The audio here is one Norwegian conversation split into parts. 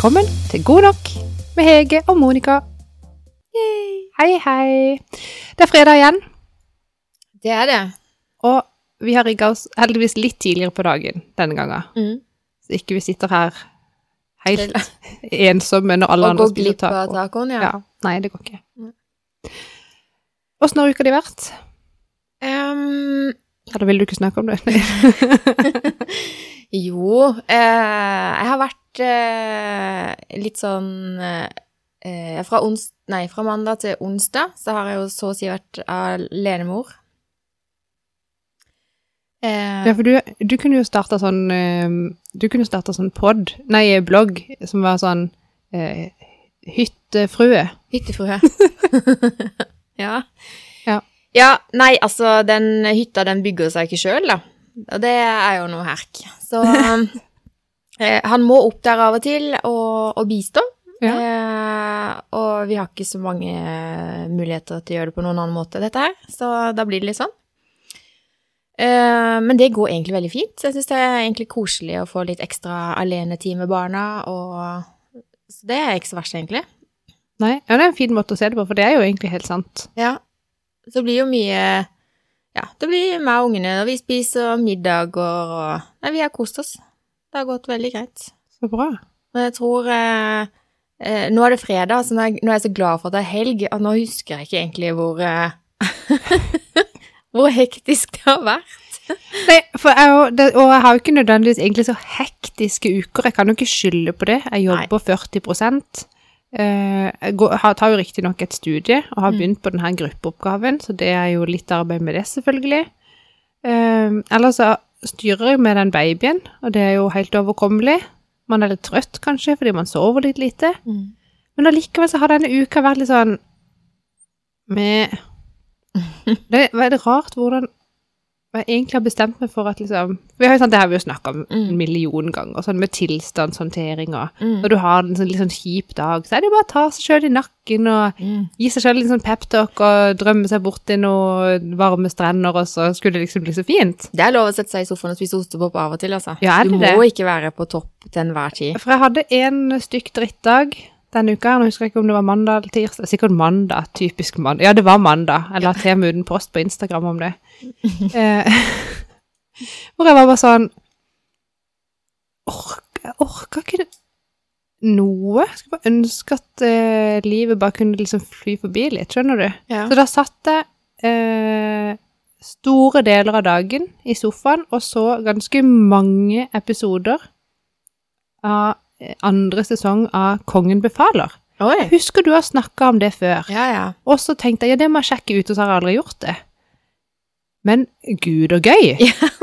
Velkommen til God nok med Hege og Monica. Hei, hei. Det er fredag igjen, Det er det. og vi har rigga oss heldigvis litt tidligere på dagen denne gangen. Mm. Så ikke vi sitter her helt ensomme når alle og andre spiser glipp av taco. tacoen, ja. Ja. Nei, det går ikke. Åssen har uka di vært? Ehm, Eller vil du ikke snakke om det? jo, eh, jeg har vært eh, litt sånn eh, fra, ons nei, fra mandag til onsdag så har jeg jo så å si vært alenemor. Eh, Ja, for du, du kunne jo starta sånn eh, Du kunne starta sånn pod, nei, blogg, som var sånn eh, Hyttefrue. Hyttefrue. ja. Ja. Ja, nei, altså, den hytta, den bygger seg ikke sjøl, da. Og det er jo noe herk. Så eh, han må opp der av og til og, og bistå. Ja. Eh, og vi har ikke så mange muligheter til å gjøre det på noen annen måte, dette her. Så da blir det litt sånn. Eh, men det går egentlig veldig fint. Jeg syns det er egentlig koselig å få litt ekstra alenetid med barna, og så det er ikke så verst, egentlig. Nei, ja, det er en fin måte å se det på, for det er jo egentlig helt sant. Ja. Så blir jo mye Ja, det blir meg og ungene, og vi spiser middager og Nei, vi har kost oss. Det har gått veldig greit. Så bra. Men jeg tror eh, eh, Nå er det fredag, så nå er, jeg, nå er jeg så glad for at det er helg, at nå husker jeg ikke egentlig hvor eh, Hvor hektisk det har vært. Nei, for jeg, det, og jeg har jo ikke nødvendigvis egentlig så hektiske uker. Jeg kan jo ikke skylde på det. Jeg jobber 40 eh, Jeg går, tar jo riktignok et studie og har Mm. begynt på denne gruppeoppgaven, så det er jo litt arbeid med det, selvfølgelig. Eh, ellers så styrer jo med den babyen, og det er jo helt overkommelig. Man er litt trøtt, kanskje, fordi man sover litt lite. Men allikevel så har denne uka vært litt sånn med Det er veldig rart hvordan jeg egentlig har bestemt meg for at liksom Vi har jo sånn, Det har vi jo snakka om en Mm. million ganger, sånn med tilstandshåndtering og Mm. Når du har en sånn, litt sånn kjip dag, så er det jo bare å ta seg sjøl i nakken og Mm. gi seg sjøl litt sånn peptalk og drømme seg bort til noen varme strender, og så skulle det liksom bli så fint. Det er lov å sette seg i sofaen og spise ostepop av og til, altså. Ja, du må det? ikke være på topp til enhver tid. For jeg hadde en stykk drittdag denne uka. Nå husker jeg ikke om det var mandag eller tirsdag. Sikkert mandag. Typisk mandag. Ja, det var mandag. Jeg la til meg uten post på Instagram om det. Eh, hvor jeg var bare sånn ork, Jeg orka ikke noe. Jeg skulle bare ønske at eh, livet bare kunne liksom fly forbi litt, skjønner du? Ja. Så da satt jeg eh, store deler av dagen i sofaen og så ganske mange episoder av andre sesong av Kongen befaler. Oi. Husker du har snakka om det før, Ja, ja. og så tenkte jeg ja, det må jeg sjekke ut, og så har jeg aldri gjort det. Men gud og gøy! Ja.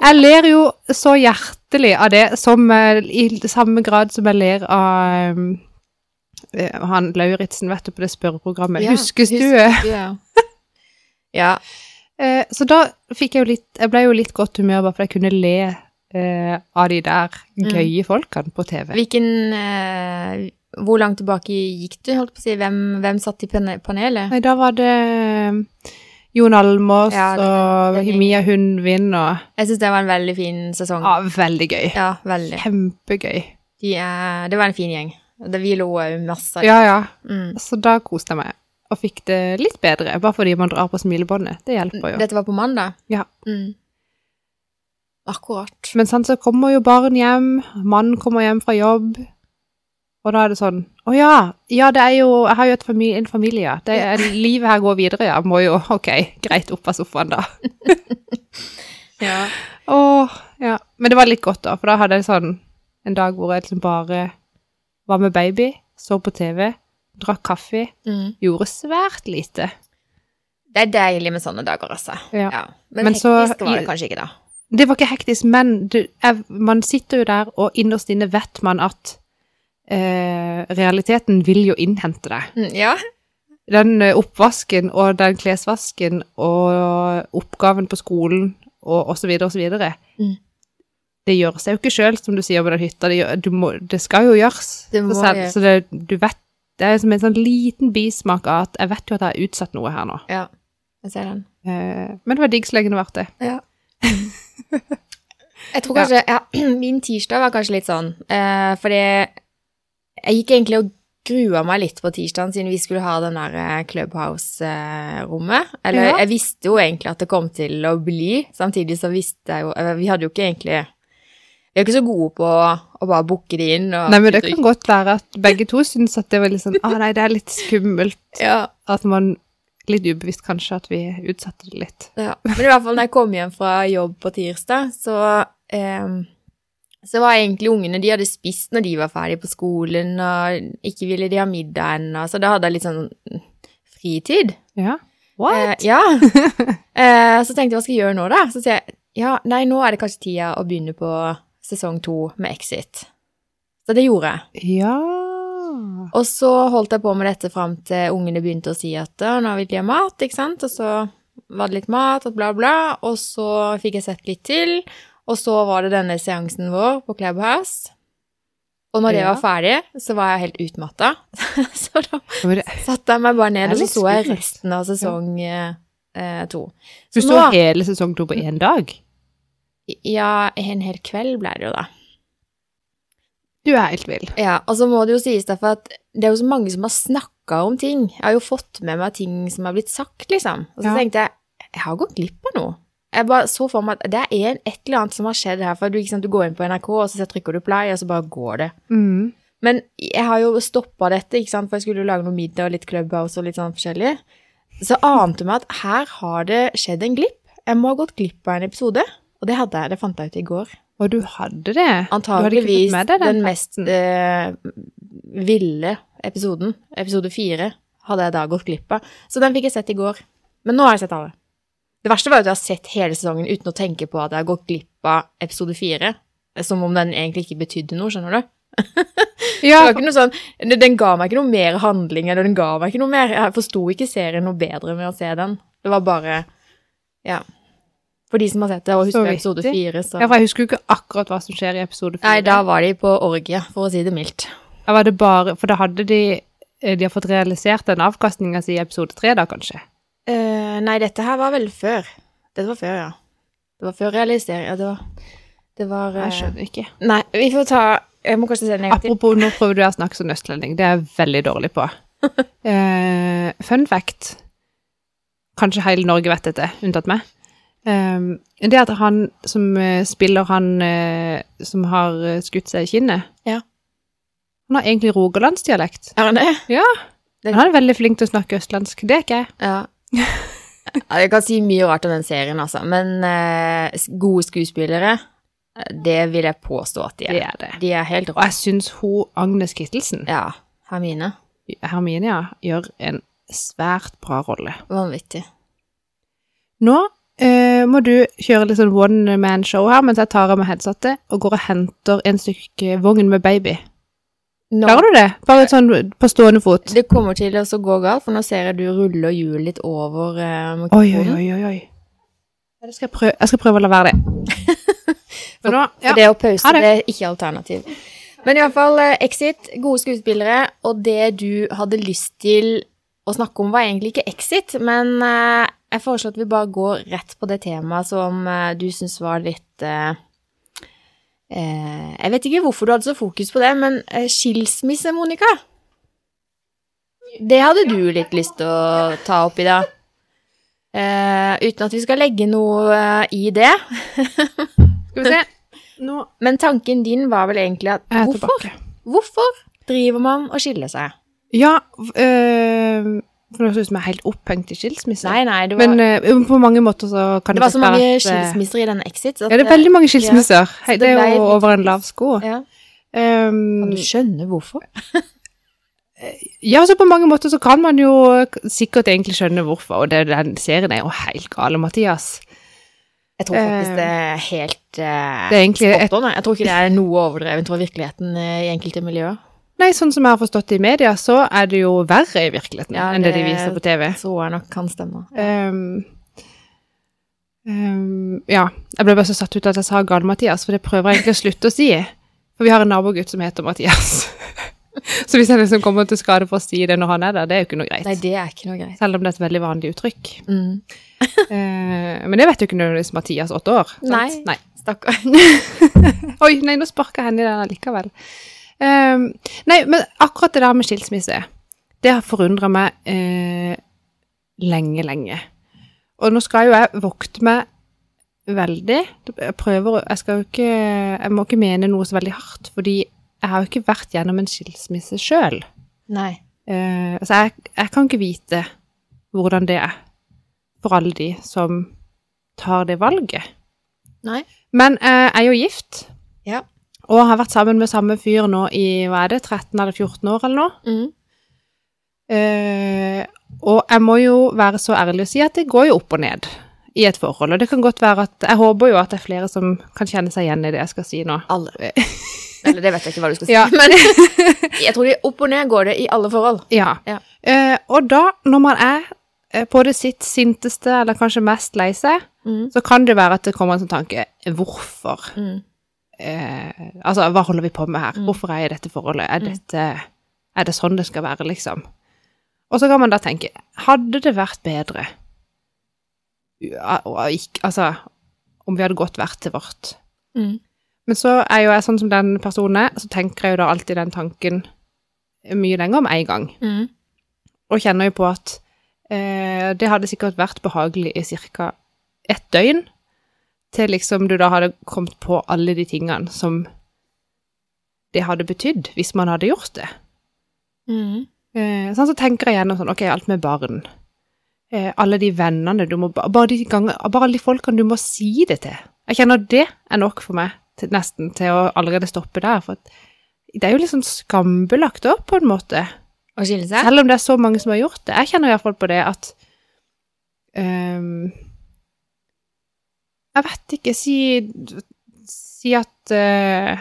Jeg ler jo så hjertelig av det, som eh, i samme grad som jeg ler av um, eh, han Lauritzen, vet du, på det spørreprogrammet. Ja, du husker- Ja. ja. Eh, så da fikk jeg jo litt Jeg ble jo litt godt humør bare for jeg kunne le eh, av de der Mm. gøye folkene på TV. Hvilken eh, Hvor langt tilbake gikk du, holdt på å si? Hvem, hvem satt i panelet? Nei, da var det eh, Jon Almås Ja, og Mia Hundvin og Jeg syns det var en veldig fin sesong. Ja, veldig gøy. Ja, veldig. Kjempegøy. De eh, det var en fin gjeng. Det, vi lo masse. Ja, ja. Mm. Så da koste jeg meg. Og fikk det litt bedre, bare fordi man drar på smilebåndet. Det hjelper jo. Dette var på mandag? Ja. Mm. Akkurat. Men sånn så kommer jo barn hjem, mannen kommer hjem fra jobb, og da er det sånn Å ja, ja, det er jo Jeg har jo familie, en familie, ja. Det er, livet her går videre, ja. Må jo Ok, greit, opp av sofaen, da. Ja. Åh, ja. Men det var litt godt, da, for da hadde jeg sånn en dag hvor jeg liksom bare var med baby, så på TV, drakk kaffe, Mm. gjorde svært lite. Det er deilig med sånne dager, altså. Ja. Men, Men så- var det kanskje ikke, da. Det var ikke hektisk, men du, jeg, man sitter jo der, og innerst inne vet man at eh, realiteten vil jo innhente deg. Mm, ja. Den eh, oppvasken og den klesvasken og oppgaven på skolen og, osv. videre. Mm. Det seg jo ikke sjøl, som du sier med den hytta. Det, gjør, du må, det skal jo gjøres. Det må så selv, ja. så det, du vet Det er som en sånn liten bismak av at jeg vet jo at jeg har utsatt noe her nå. ja. Jeg ser den. Eh, men det var digg så lenge det varte. Ja. Jeg tror kanskje ja, Min tirsdag var kanskje litt sånn, eh, fordi Jeg gikk egentlig og grua meg litt på tirsdagen, siden vi skulle ha den der eh, Clubhouse-rommet. Eller Ja. jeg visste jo egentlig at det kom til å bli, samtidig så visste jeg jo Vi hadde jo ikke egentlig Vi er ikke så gode på å bare booke det inn. Nei, men det kan godt være at begge to syns at det var litt sånn Å nei, det er litt skummelt. ja, At man Litt ubevisst kanskje at vi utsatte det litt. ja. Men i hvert fall når jeg kom hjem fra jobb på tirsdag, så eh, så var egentlig ungene De hadde spist når de var ferdige på skolen, og ikke ville de ha middag ennå, så da hadde jeg litt sånn fritid. Ja. Eh, ja. eh, så tenkte jeg hva skal jeg gjøre nå, da? Så sier jeg ja, nei, nå er det kanskje tida å begynne på sesong to med Exit. Så det gjorde jeg. Ja. Og så holdt jeg på med dette fram til ungene begynte å si at nå vil de ha mat, ikke sant? Og så var det litt mat og bla, bla, og så fikk jeg sett litt til. Og så var det denne seansen vår på Clubhouse. Og når det Ja. var ferdig, så var jeg helt utmatta. så da satte jeg meg bare ned, og så så jeg resten av sesong ja. eh, to. Du Så så nå hele sesong to på én dag? Ja, en hel kveld ble det jo, da. Du er helt vill. Ja, og så må det jo sies derfor at det er jo så mange som har snakka om ting. Jeg har jo fått med meg ting som har blitt sagt, liksom. Og så Ja. tenkte jeg jeg har gått glipp av noe. Jeg bare så for meg at det er en, et eller annet som har skjedd her. For du, sant, du går inn på NRK, og så trykker du play, og så bare går det. Mm. Men jeg har jo stoppa dette, ikke sant, for jeg skulle jo lage noe middag og litt Clubhouse og litt sånn forskjellig. Så ante meg at her har det skjedd en glipp. Jeg må ha gått glipp av en episode. Og det hadde jeg, det fant jeg ut i går. Og du hadde det? Antakeligvis den, den mest eh, ville episoden, episode fire, hadde jeg da gått glipp av. Så den fikk jeg sett i går. Men nå har jeg sett alle. Det verste var jo at jeg har sett hele sesongen uten å tenke på at jeg har gått glipp av episode fire. Som om den egentlig ikke betydde noe, skjønner du? Ja, sånn, den ga meg ikke noe mer handling, eller den ga meg ikke noe mer. Jeg forsto ikke serien noe bedre med å se den. Det var bare Ja. For de som har sett det og husker episode fire, så ja, for jeg husker jo ikke akkurat hva som skjer i episode fire. Nei, da var de på orgie, for å si det mildt. Ja, var det bare For da hadde de eh, De har fått realisert den avkastninga si i episode tre, da, kanskje? Uh, nei, dette her var vel før. Dette var før, ja. Det var før realisering. Ja, det var Det var Jeg eh, skjønner ikke. Nei, vi får ta Jeg må kanskje se gang til. Apropos, nå prøver du å snakke som østlending. Det er jeg veldig dårlig på. uh, fun fact Kanskje hele Norge vet dette, unntatt meg. Eh, det at han som uh, spiller han uh, som har uh, skutt seg i kinnet Ja. Han har egentlig rogalandsdialekt. Er han det? Ja. Men han er veldig flink til å snakke østlandsk. Det er ikke jeg. Ja. Jeg kan si mye rart om den serien, altså. Men gode skuespillere, det vil jeg påstå at de er. Det er det. De er helt Og jeg syns hun Agnes Kittelsen, Ja. Hermine. Hermine, ja, gjør en svært bra rolle. Vanvittig. Nå eh, må du kjøre litt sånn one man show her, mens jeg tar av meg headsetet og går og henter en stykke vogn med baby. Nå, Klarer du det? Bare sånn på stående fot. det kommer til å gå galt, for nå ser jeg du ruller hjulet litt over eh, Oi, oi, oi, oi. Jeg skal prøve. jeg skal prøve å la være det. for, nå, ja. For det å pause, det. det er ikke alternativ. Men i hvert fall, eh, Exit, gode skuespillere, og det du hadde lyst til å snakke om var egentlig ikke Exit, men eh, jeg foreslår at vi bare går rett på det temaet som eh, du syns var litt eh, eh, Jeg vet ikke hvorfor du hadde så fokus på det, men eh, skilsmisse, Monica? Det hadde du litt lyst til å ta opp i dag. Eh, uten at vi skal legge noe i det. Skal vi se. Men tanken din var vel egentlig at hvorfor, hvorfor driver man og skiller seg? Ja, øh, for det høres ut som jeg er helt opphengt i skilsmisse. Nei, nei, det var, Men uh, på mange måter så kan det Det var så mange at, skilsmisser i denne Exit. at Ja, det er veldig mange skilsmisser. Hei, det det er jo litt- over en lav sko. ja. Um, Kan du skjønne hvorfor? ja, så på mange måter så kan man jo sikkert egentlig skjønne hvorfor, og det, den serien er jo helt gale, Mathias. Jeg tror faktisk Eh, det er helt uh, Det er spot on. jeg. Tror ikke det er noe overdrevet fra virkeligheten eh, i enkelte miljøer. Nei, sånn som jeg har forstått det i media, så er det jo verre i virkeligheten Ja, enn det de viser på TV. Så jeg nok kan stemme. Um, um, ja, jeg ble bare så satt ut at jeg sa gal Mathias, for det prøver jeg egentlig å slutte å si. For vi har en nabogutt som heter Mathias. så hvis jeg liksom kommer til skade for å si det når han er der, det er jo ikke noe greit. Nei, det er ikke noe greit. Selv om det er et veldig vanlig uttrykk. Mm. uh, men det vet jo ikke nødvendigvis Mathias, åtte år. sant? Nei. nei. Stakkar. Oi, nei, nå sparka jeg henne i den allikevel. Ehm, nei, men akkurat det der med skilsmisse, det har forundra meg eh, lenge, lenge. Og nå skal jo jeg vokte meg veldig. Jeg prøver Jeg skal jo ikke Jeg må ikke mene noe så veldig hardt, fordi jeg har jo ikke vært gjennom en skilsmisse sjøl. Eh, så jeg, jeg kan ikke vite hvordan det er for alle de som tar det valget. Nei. Men eh, jeg er jo gift, Ja. Og har vært sammen med samme fyr nå i hva er det, 13 eller 14 år eller noe. Mm. Eh, og jeg må jo være så ærlig å si at det går jo opp og ned i et forhold. Og det kan godt være at Jeg håper jo at det er flere som kan kjenne seg igjen i det jeg skal si nå. Alle. Eller det vet jeg ikke hva du skal si. Ja. Men jeg tror det opp og ned går det i alle forhold. Ja. Ja. Eh, og da, når man er eh, på det sitt sinteste, eller kanskje mest lei seg, Mm. så kan det være at det kommer en sånn tanke Hvorfor? Mm. Eh, altså, hva holder vi på med her? Mm. Hvorfor er jeg i dette forholdet? Er, Mm. dette, er det sånn det skal være, liksom? Og så kan man da tenke Hadde det vært bedre ja, Altså, om vi hadde gått hvert til vårt? Mm. Men så er jo jeg sånn som den personen er, så tenker jeg jo da alltid den tanken mye lenger om en gang. Mm. Og kjenner jo på at eh, det hadde sikkert vært behagelig i ca. ett døgn, til liksom du da hadde kommet på alle de tingene som det hadde betydd hvis man hadde gjort det. Mm. Eh, sånn så tenker jeg gjennom sånn, ok, alt med barn. Eh, alle de vennene du må, bare de ganger, bare alle de folkene du må si det til. Jeg kjenner det er nok for meg, til, nesten, til å allerede stoppe der, for det er jo litt sånn skambelagt opp på en måte. Å skille seg? Selv om det er så mange som har gjort det. Jeg kjenner iallfall på det at ehm, Jeg vet ikke, si, si at uh,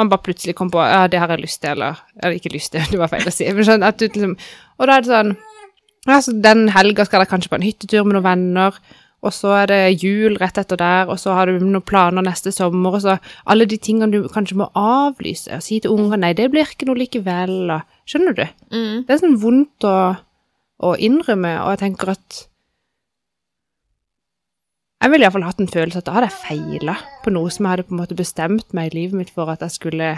man bare plutselig kom på ja, det har jeg lyst til, eller Eller ikke lyst til, det var feil å si. Men sånn du liksom Og da er det sånn altså, Den helga skal dere kanskje på en hyttetur med noen venner, og så er det jul rett etter der, og så har du noen planer neste sommer, og så alle de tingene du kanskje må avlyse, og si til ungene nei, det blir ikke noe likevel, og Skjønner du? Mm. Det er sånn vondt å, å innrømme, og jeg tenker at Jeg ville iallfall hatt en følelse at da hadde jeg feila på noe som jeg hadde på en måte bestemt meg i livet mitt for at jeg skulle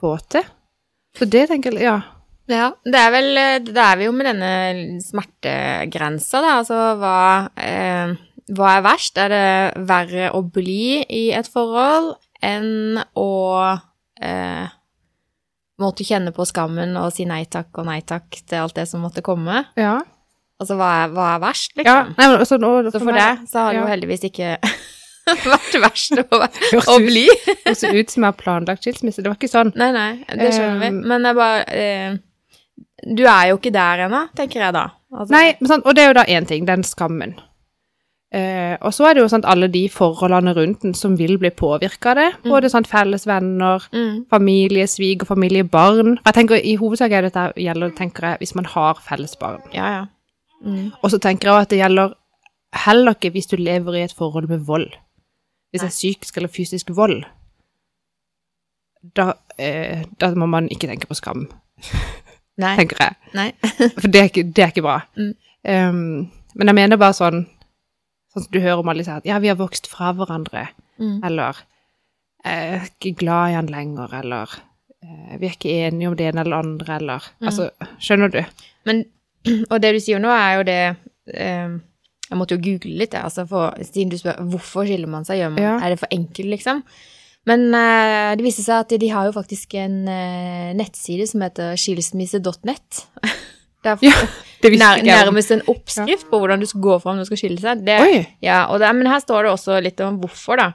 få til. Så det tenker jeg Ja. Ja, det er vel Da er vi jo med denne smertegrensa, da. Altså hva eh, Hva er verst? Er det verre å bli i et forhold enn å eh, måtte kjenne på skammen og si nei takk og nei takk til alt det som måtte komme? Ja. Altså hva er, hva er verst, ja. liksom? Nei, men, så, nå, Så for deg så har det jo heldigvis ikke vært verst å, å bli. Det høres ut som jeg har planlagt skilsmisse. Det var ikke sånn. Nei, nei, det skjønner vi. Um, Men jeg bare eh, Du er jo ikke der ennå, tenker jeg da. Altså, Nei, men sant, og det er jo da én ting, den skammen. Eh, og så er det jo sånn alle de forholdene rundt den som vil bli påvirka av det, Mm. både sånn felles venner, Mm, familie, svigerfamilie, barn. Jeg tenker I hovedsak er dette gjelder tenker jeg, hvis man har felles barn. ja, ja. Mm. Og så tenker jeg at det gjelder heller ikke hvis du lever i et forhold med vold. Hvis det er psykisk eller fysisk vold, da, eh, da må man ikke tenke på skam, Nei. tenker jeg. nei. For det er ikke, det er ikke bra. Mm. Um, men jeg mener bare sånn Sånn som du hører om alle disse her ja, vi har vokst fra hverandre, Mm. eller jeg er ikke glad i han lenger, eller eh, vi er ikke enige om det ene eller andre, eller Mm. Altså, skjønner du? Men, og det du sier nå, er jo det eh, Jeg måtte jo google litt, altså, for, siden du spør hvorfor skiller man seg. Man, Ja. Er det for enkelt, liksom? Men eh, det viste seg at de har jo faktisk en eh, nettside som heter skilsmisse.net. Det er Ja, Det nær, nærmest en oppskrift på hvordan du skal gå fram når du skal skille seg. Det! Ja, det, men her står det også litt om hvorfor, da.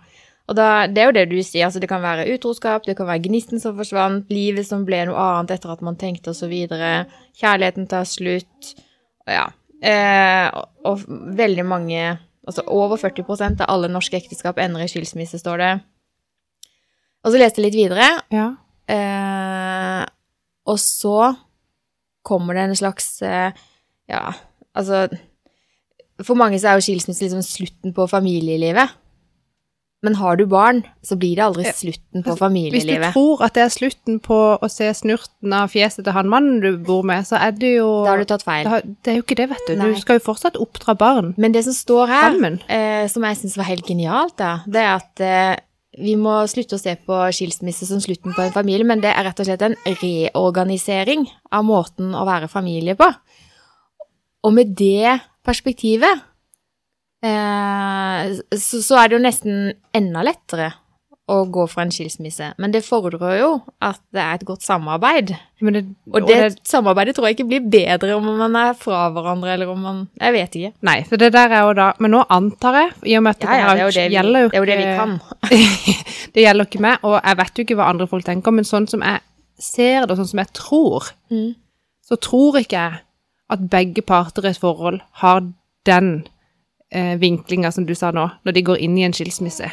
Og da, det er jo det du sier, altså det kan være utroskap, det kan være gnisten som forsvant, livet som ble noe annet etter at man tenkte, videre. Kjærligheten tar slutt. Ja. Eh, og, og veldig mange, altså over 40% av alle norske ekteskap ender i skilsmisse, står det. Og så leste jeg litt videre, Ja. Eh, og så kommer det en slags eh, Ja, altså For mange så er jo skilsmisse liksom slutten på familielivet. Men har du barn, så blir det aldri slutten på familielivet. Hvis du tror at det er slutten på å se snurten av fjeset til han mannen du bor med, så er det jo Da har du tatt feil. det det er jo ikke det, vet du. Nei. Du skal jo fortsatt oppdra barn Men det som står her, eh, som jeg syns var helt genialt, da, det er at eh, vi må slutte å se på skilsmisse som slutten på en familie, men det er rett og slett en reorganisering av måten å være familie på. Og med det perspektivet eh, så, så er det jo nesten enda lettere å gå for en skilsmisse. Men det fordrer jo at det er et godt samarbeid. Men det, Og det, samarbeidet tror jeg ikke blir bedre om man er fra hverandre, eller om man Jeg vet ikke. Nei, for det der er jo da Men nå antar jeg, i og med at Ja, ja, det jo det vi, gjelder jo det er jo det vi kan. det gjelder ikke meg, og jeg vet jo ikke hva andre folk tenker, men sånn som jeg ser det, og sånn som jeg tror, Mm. så tror ikke jeg at begge parter i et forhold har den eh, vinklinga som du sa nå, når de går inn i en skilsmisse.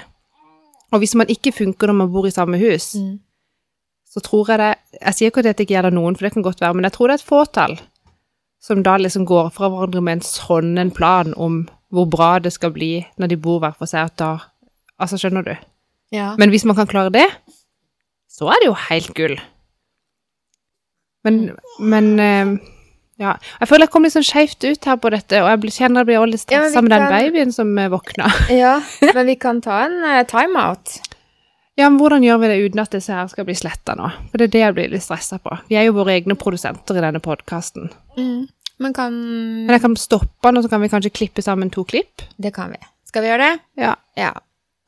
Og hvis man ikke funker når man bor i samme hus, Mm. så tror jeg det Jeg sier ikke at dette ikke gjelder noen, for det kan godt være, men jeg tror det er et fåtall som da liksom går fra hverandre med en sånn en plan om hvor bra det skal bli når de bor hver for seg, at da Altså, skjønner du? Ja. Men hvis man kan klare det, så er det jo helt gull. Men, men eh, ja. Jeg føler jeg kom litt sånn skeivt ut her på dette, og jeg blir- kjenner jeg blir også litt stressa ja, med den kan- babyen som eh, våkna. ja, men vi kan ta en uh, timeout. Ja, men hvordan gjør vi det uten at disse her skal bli sletta nå? For det er det jeg blir litt stressa på. Vi er jo våre egne produsenter i denne podkasten. Mm. Men kan Men jeg kan stoppe den, og så kan vi kanskje klippe sammen to klipp. Det kan vi. Skal vi gjøre det? Ja. Ja.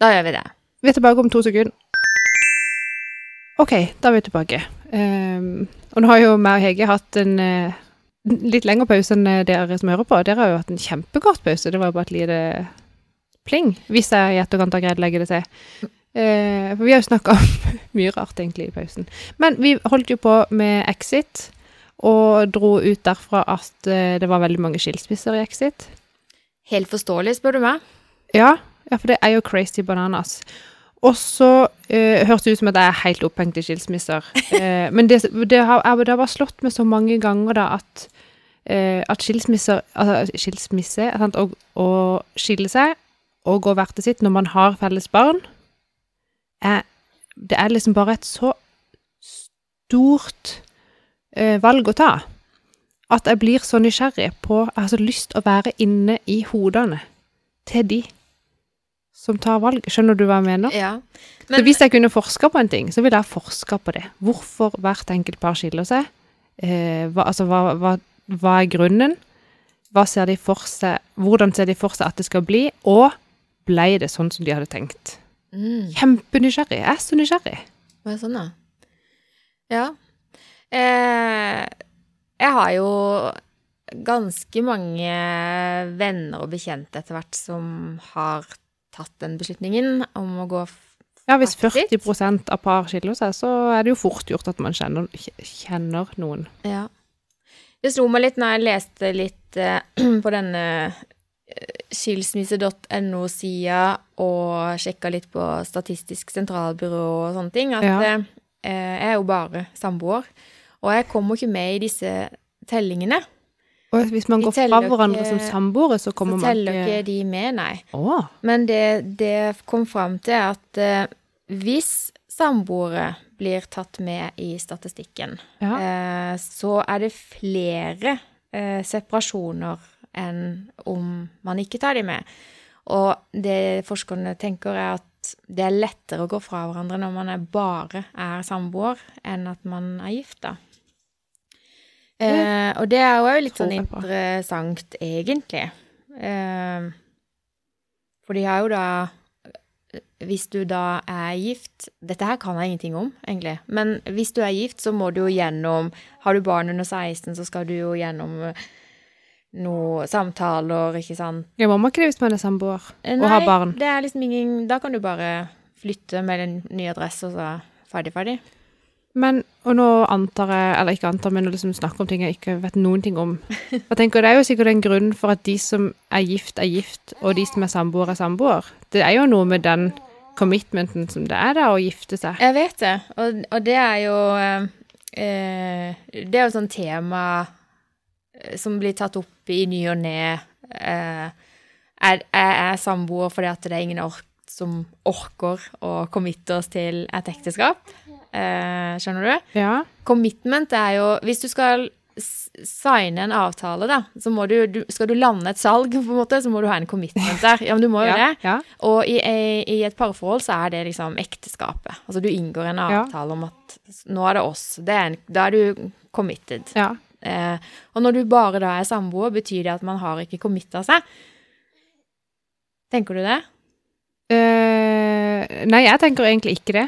Da gjør vi det. Vi er tilbake om to sekunder. Ok, da er vi tilbake. Um, og nå har jo meg og Hege hatt en eh, litt lengre pause enn eh, dere som hører på. Dere har jo hatt en kjempekort pause. Det var jo bare et lite pling, hvis jeg i etterkant har greid å legge det til. Eh, for vi har jo snakka om mye rart egentlig i pausen. Men vi holdt jo på med Exit, og dro ut derfra at eh, det var veldig mange skilsmisser i Exit. Helt forståelig, spør du meg. Ja, ja, for det er jo crazy bananas. Og så eh, høres det ut som at jeg er helt opphengt i skilsmisser. Eh, men det, det, har, det har bare slått meg så mange ganger da at, eh, at skilsmisser Altså skilsmisse, å skille seg og gå hvert til sitt når man har felles barn, er, det er liksom bare et så stort eh, valg å ta. At jeg blir så nysgjerrig på Jeg har så lyst å være inne i hodene til de som tar valg. Skjønner du hva jeg mener? Ja. så hvis jeg kunne forska på en ting, så ville jeg forska på det. Hvorfor hvert enkelt par skiller seg. Eh, hva, altså, hva, hva, hva er grunnen? Hva ser de for seg, hvordan ser de for seg at det skal bli? Og ble det sånn som de hadde tenkt? mm. Kjempenysgjerrig. Jeg er så nysgjerrig. Hva er sånn, da? Ja. Eh, jeg har jo ganske mange venner og bekjente etter hvert som har tatt den beslutningen om å gå Ja, hvis 40% av par skiller seg, så er det jo fort gjort at man kjenner, kjenner noen. Ja. Det slo meg litt når jeg leste litt eh, på denne eh, skilsmisse.no-sida og sjekka litt på Statistisk sentralbyrå og sånne ting, at Ja. eh, jeg er jo bare samboer. Og jeg kommer ikke med i disse tellingene. Og hvis man går fra hverandre som samboere, så Så kommer man teller ikke ikke de med, nei. Å, Men det, det kom fram til at eh, hvis samboere blir tatt med i statistikken, ja. eh, så er det flere eh, separasjoner enn om man ikke tar de med. Og det forskerne tenker er at det er lettere å gå fra hverandre når man er bare er samboer, enn at man er gift, da. Eh, og det er jo litt sånn interessant, egentlig. Eh, for de har jo da Hvis du da er gift Dette her kan jeg ingenting om, egentlig. Men hvis du er gift, så må du jo gjennom Har du barn under 16, så skal du jo gjennom eh, noen samtaler, ikke sant. ja, ikke det hvis man er samboer Eh, og har barn? det er liksom ingen Da kan du bare flytte med en ny adresse, og så ferdig, ferdig. Men, og nå antar jeg, eller ikke antar, men å liksom snakke om ting jeg ikke vet noen ting om. Jeg tenker Det er jo sikkert en grunn for at de som er gift, er gift, og de som er samboer, er samboer. Det er jo noe med den commitmenten som det er da, å gifte seg. Jeg vet det, og, og det er jo eh, Det er jo sånn tema eh, som blir tatt opp i ny og ne. Eh, er, er samboer fordi at det er ingen ork som orker å committe oss til et ekteskap? Eh, skjønner du? Ja. Commitment er jo Hvis du skal signe en avtale, da, så må du, du Skal du lande et salg, på en måte, så må du ha en commitment der. Ja, men du må jo Ja, det. ja. Og i, i, et parforhold så er det liksom ekteskapet. Altså du inngår en Ja. avtale om at nå er det oss. Det er en, da er du committed. ja. Eh, og når du bare da er samboer, betyr det at man har ikke committa seg. Tenker du det? Uh, nei, jeg tenker egentlig ikke det.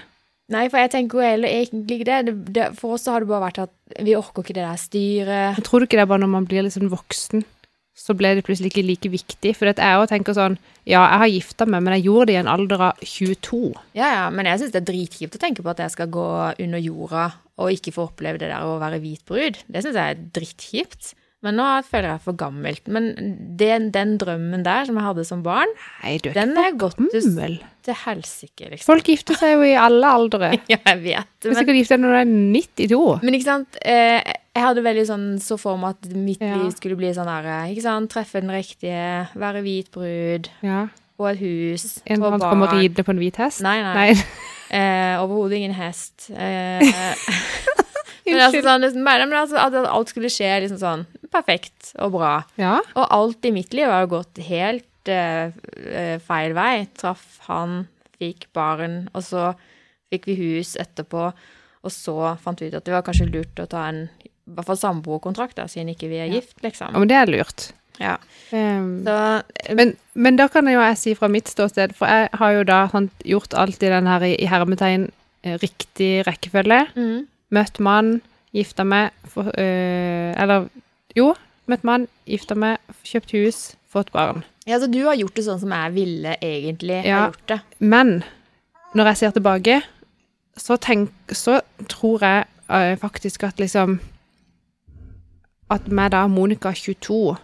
Nei, for jeg tenker jo heller egentlig ikke det. det, det. For oss så har det bare vært at vi orker ikke det der styret. Jeg tror ikke det er bare når man blir sånn voksen, så ble det plutselig ikke like viktig. For jeg òg tenker sånn Ja, jeg har gifta meg, men jeg gjorde det i en alder av 22. Ja, ja, men jeg syns det er dritkjipt å tenke på at jeg skal gå under jorda og ikke få oppleve det der å være hvit brud. Det syns jeg er drittkjipt. Men nå føler jeg for gammelt. Men den, den drømmen der som jeg hadde som barn, Nei, du er den er gått til, til helsike, liksom. Folk gifter seg jo i alle aldre. Ja, jeg vet. Du kan Men, sikkert gifta når du er 92. men ikke sant, eh, jeg hadde veldig sånn så for meg at mitt Ja. liv skulle bli sånn her, ikke sant, treffe den riktige, være hvit brud, Ja. få et hus, En få som barn. kommer ridende på en hvit hest? Nei, nei. Nei. Eh, Overhodet ingen hest. Eh, men altså, sånn, liksom, men altså, at alt skulle skje liksom sånn perfekt og bra. Ja. Og alt i mitt liv har jo gått helt eh, feil vei. Traff han, fikk barn, og så fikk vi hus etterpå. Og så fant vi ut at det var kanskje lurt å ta en i hvert fall samboerkontrakt, siden ikke vi er Ja. gift, liksom. ja, men det er lurt. Ja. Um, Så, eh, men, men da kan jo jeg si fra mitt ståsted, for jeg har jo da sant, gjort alt i den her i, hermetegn riktig rekkefølge. mm, Møtt mann, gifta meg, for, øh, eller jo, møtt mann, gifta meg, kjøpt hus, fått barn. ja, så du har gjort det sånn som jeg ville egentlig Ja. ha gjort det. Men når jeg ser tilbake, så, tenk, så tror jeg uh, faktisk at liksom At meg da, Monica 22,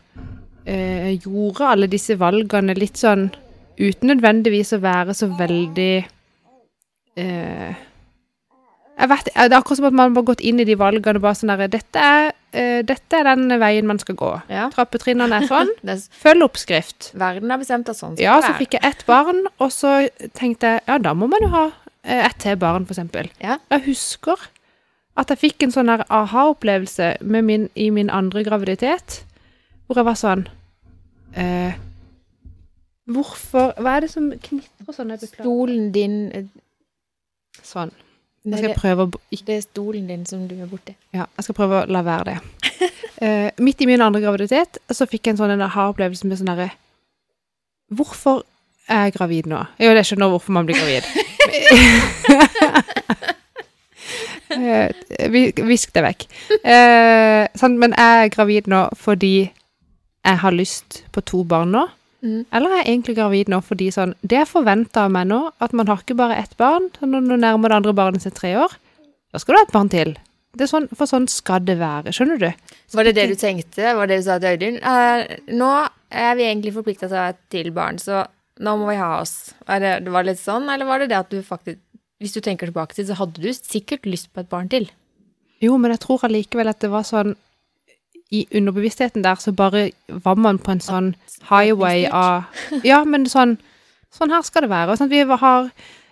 uh, gjorde alle disse valgene litt sånn uten nødvendigvis å være så veldig uh, jeg vet, Det er akkurat som at man har gått inn i de valgene og bare sånn der dette er, øh, dette er den veien man skal gå. Ja. Trappetrinnene er sånn. Følg oppskrift. verden har bestemt at sånn skal Ja, det så fikk jeg ett barn, og så tenkte jeg ja, da må man jo ha eh, ett til barn, eksempel. Ja. Jeg husker at jeg fikk en sånn aha-opplevelse i min andre graviditet, hvor jeg var sånn eh, Hvorfor Hva er det som knitrer sånn? Stolen din eh, Sånn. Jeg skal det, prøve å det er stolen din som du er borti. Ja, jeg skal prøve å la være det. uh, midt i min andre graviditet så fikk jeg en sånn aha-opplevelse med sånn herre Hvorfor er jeg gravid nå? Jo, jeg skjønner hvorfor man blir gravid. uh, vi- Visk det vekk. Uh, sant, men jeg er gravid nå fordi jeg har lyst på to barn nå. Mm. Eller er jeg egentlig gravid nå fordi sånn Det er forventa av meg nå at man har ikke bare ett barn. Når du nærmer det andre barnet seg tre år, da skal du ha et barn til. Det sånn, for sånn skal det være. Skjønner du? Var det det du tenkte? Var det du sa til Audun? Uh, nå er vi egentlig forplikta til å ha et til barn, så nå må vi ha oss. Var det, det var litt sånn, eller var det det at du faktisk Hvis du tenker tilbake til, så hadde du sikkert lyst på et barn til. Jo, men jeg tror allikevel at det var sånn I underbevisstheten der så bare var man på en sånn highway av Ja, men sånn Sånn her skal det være. Sånn, vi har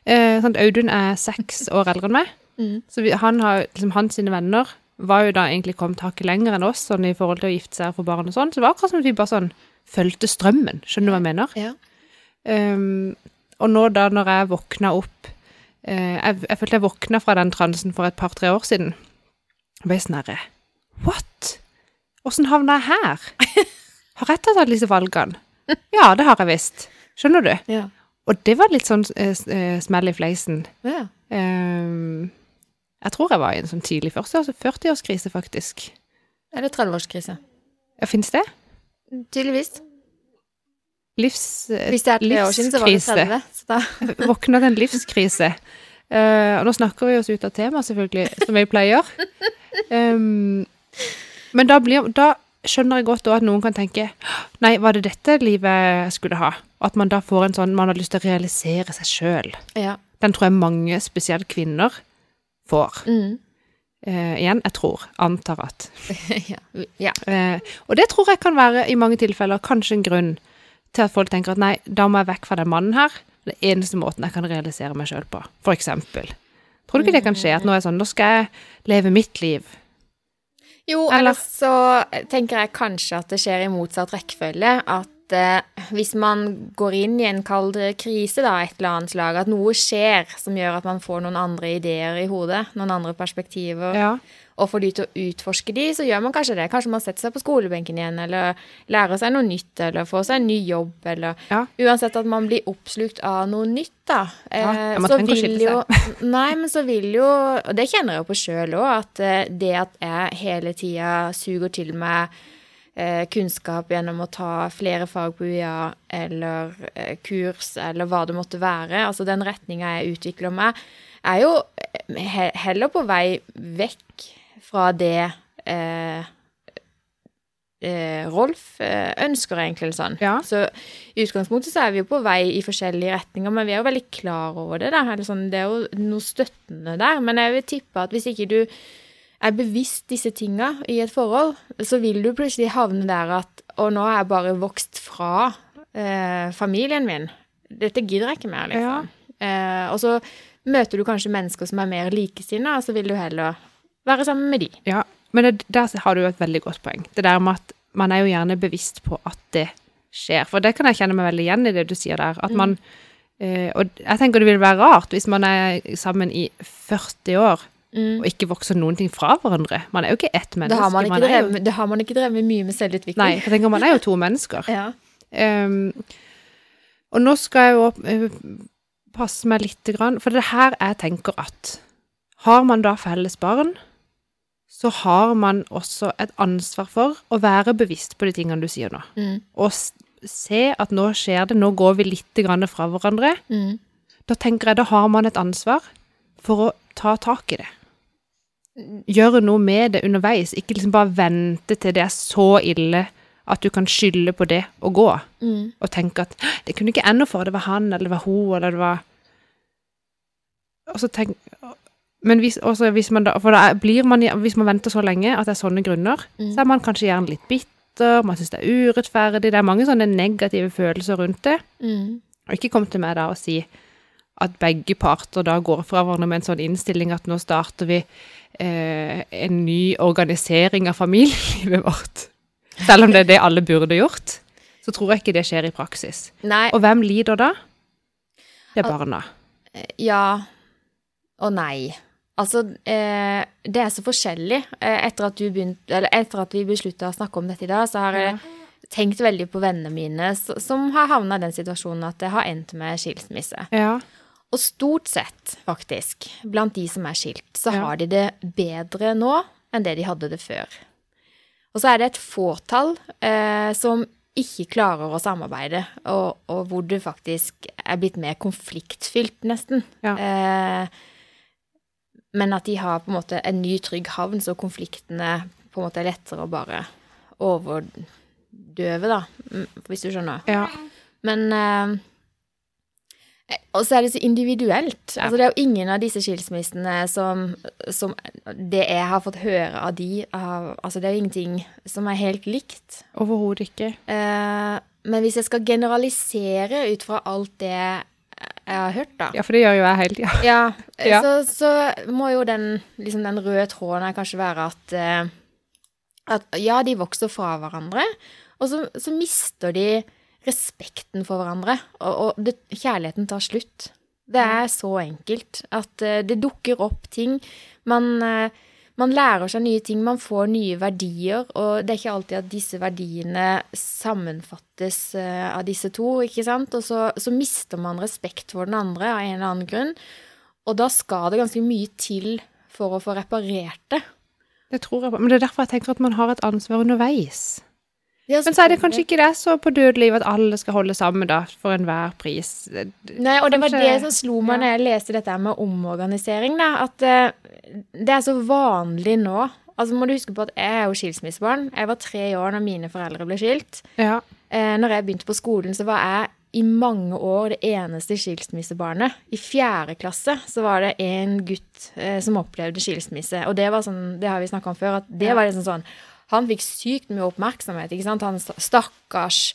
eh, sånn, Audun er seks år eldre enn meg. Mm. Så vi, han har, liksom, hans sine venner var jo da egentlig kommet hakket lenger enn oss sånn i forhold til å gifte seg og få barn og sånn. Så det var akkurat som at vi bare sånn fulgte strømmen. Skjønner du hva jeg mener? Ja. Um, og nå da, når jeg våkna opp eh, jeg, jeg følte jeg våkna fra den transen for et par-tre år siden. Jeg ble sånn herre What? Åssen havna jeg her? Har jeg tatt alle disse valgene? Ja, det har jeg visst. Skjønner du? Ja. Og det var litt sånn uh, smell i fleisen. ja. Um, jeg tror jeg var i en sånn tidlig 40 40-årskrise, faktisk. Eller 30-årskrise. Ja, Fins det? Tydeligvis. Livs... Hvis det er tre år siden, så var det 30. Så da Våkna til en livskrise. Uh, og nå snakker vi oss ut av temaet, selvfølgelig, som vi pleier. Um, men da, blir, da skjønner jeg godt òg at noen kan tenke Nei, var det dette livet jeg skulle ha? Og at man da får en sånn Man har lyst til å realisere seg sjøl. Ja. Den tror jeg mange, spesielt kvinner, får. Mm. Eh, igjen, jeg tror. Antar at. ja. ja. Eh, og det tror jeg kan være i mange tilfeller kanskje en grunn til at folk tenker at nei, da må jeg vekk fra den mannen her. Det er eneste måten jeg kan realisere meg sjøl på. For eksempel. Tror du ikke det kan skje? At nå er jeg sånn, nå skal jeg leve mitt liv. Jo, Eller- så tenker jeg kanskje at det skjer i motsatt rekkefølge. At eh, hvis man går inn i en kald krise, da, et eller annet slag, at noe skjer som gjør at man får noen andre ideer i hodet, noen andre perspektiver, Ja. Og får de til å utforske de, så gjør man kanskje det. Kanskje man setter seg på skolebenken igjen, eller lærer seg noe nytt, eller får seg en ny jobb, eller Ja. Uansett at man blir oppslukt av noe nytt, da. Ja, eh, så vil jo Nei, men så vil jo Og det kjenner jeg jo på sjøl òg, at eh, det at jeg hele tida suger til meg eh, kunnskap gjennom å ta flere fag på UiA eller eh, kurs eller hva det måtte være, altså den retninga jeg utvikler meg, er jo eh, he heller på vei vekk fra det eh, eh, Rolf eh, ønsker, egentlig. Sånn. Ja. Så i utgangspunktet så er vi jo på vei i forskjellige retninger, men vi er jo veldig klar over det. Sånn, det er jo noe støttende der. Men jeg vil tippe at hvis ikke du er bevisst disse tinga i et forhold, så vil du plutselig havne der at Og nå har jeg bare vokst fra eh, familien min. Dette gidder jeg ikke mer, liksom. Eh, og så møter du kanskje mennesker som er mer likesinna, og så vil du heller være sammen med de. Ja, men det, der har du et veldig godt poeng. Det der med at man er jo gjerne bevisst på at det skjer. For det kan jeg kjenne meg veldig igjen i det du sier der. At man eh, Og jeg tenker det vil være rart hvis man er sammen i 40 år Mm. og ikke vokser noen ting fra hverandre. Man er jo ikke ett menneske. Det har man ikke, er jo- det har man ikke drevet mye med selvutvikling. Nei, jeg tenker man er jo to mennesker. Ja. Um, og nå skal jeg jo eh, passe meg lite grann, for det er her jeg tenker at har man da felles barn, så har man også et ansvar for å være bevisst på de tingene du sier nå. Mm. Og se at nå skjer det, nå går vi litt grann fra hverandre. Mm. Da tenker jeg da har man et ansvar for å ta tak i det. Gjøre noe med det underveis, ikke liksom bare vente til det er så ille at du kan skylde på det og gå Mm. og tenke at det kunne ikke ende for, det var han, eller det var hun, eller det var Og så tenk Men hvis, hvis man da For da blir man Hvis man venter så lenge at det er sånne grunner, Mm. så er man kanskje gjerne litt bitter, man syns det er urettferdig, det er mange sånne negative følelser rundt det. Mm. Og ikke kom til meg da og si at begge parter da går fra hverandre med en sånn innstilling at nå starter vi eh, en ny organisering av familielivet vårt. Selv om det er det alle burde gjort, så tror jeg ikke det skjer i praksis. Nei, Og hvem lider da? Det er barna. ja og nei. Altså, eh, det er så forskjellig. Eh, etter, at du begynt, eller etter at vi beslutta å snakke om dette i dag, så har jeg tenkt veldig på vennene mine som har havna i den situasjonen at det har endt med skilsmisse. Ja. Og stort sett, faktisk, blant de som er skilt, så Ja. har de det bedre nå enn det de hadde det før. Og så er det et fåtall eh, som ikke klarer å samarbeide, og, og hvor det faktisk er blitt mer konfliktfylt, nesten. Ja. Eh, men at de har på en måte en ny, trygg havn, så konfliktene på en måte er lettere å bare overdøve, da, mm, hvis du skjønner. ja. Men eh, Og så er det så individuelt. Ja. Altså, det er jo ingen av disse skilsmissene som, som Det jeg har fått høre av de av, Altså, det er jo ingenting som er helt likt. Overhodet ikke. Eh, men hvis jeg skal generalisere ut fra alt det jeg har hørt, da Ja, for det gjør jo jeg hele tida. ja, Ja. Så, så må jo den, liksom den røde tråden her kanskje være at, eh, at ja, de vokser fra hverandre, og så, så mister de respekten for hverandre, og, og det, kjærligheten tar slutt. Det er så enkelt at eh, det dukker opp ting. Man, eh, man lærer seg nye ting, man får nye verdier, og det er ikke alltid at disse verdiene sammenfattes eh, av disse to, ikke sant? Og så, så mister man respekt for den andre av en eller annen grunn, og da skal det ganske mye til for å få reparert det. Det tror jeg på. Men det er derfor jeg tenker at man har et ansvar underveis. Ja, Men så er det kanskje ikke det så på dødeliv at alle skal holde sammen da, for enhver pris. Nei, og det var det som slo meg ja. når jeg leste dette med omorganisering, da, at eh, det er så vanlig nå. Altså må du huske på at jeg er jo skilsmissebarn. Jeg var tre år når mine foreldre ble skilt. Ja. Eh, når jeg begynte på skolen, så var jeg i mange år det eneste skilsmissebarnet. I fjerde klasse så var det en gutt eh, som opplevde skilsmisse, og det var sånn, det har vi snakka om før, at det var liksom sånn Han fikk sykt mye oppmerksomhet, ikke sant. Han sta- stakkars.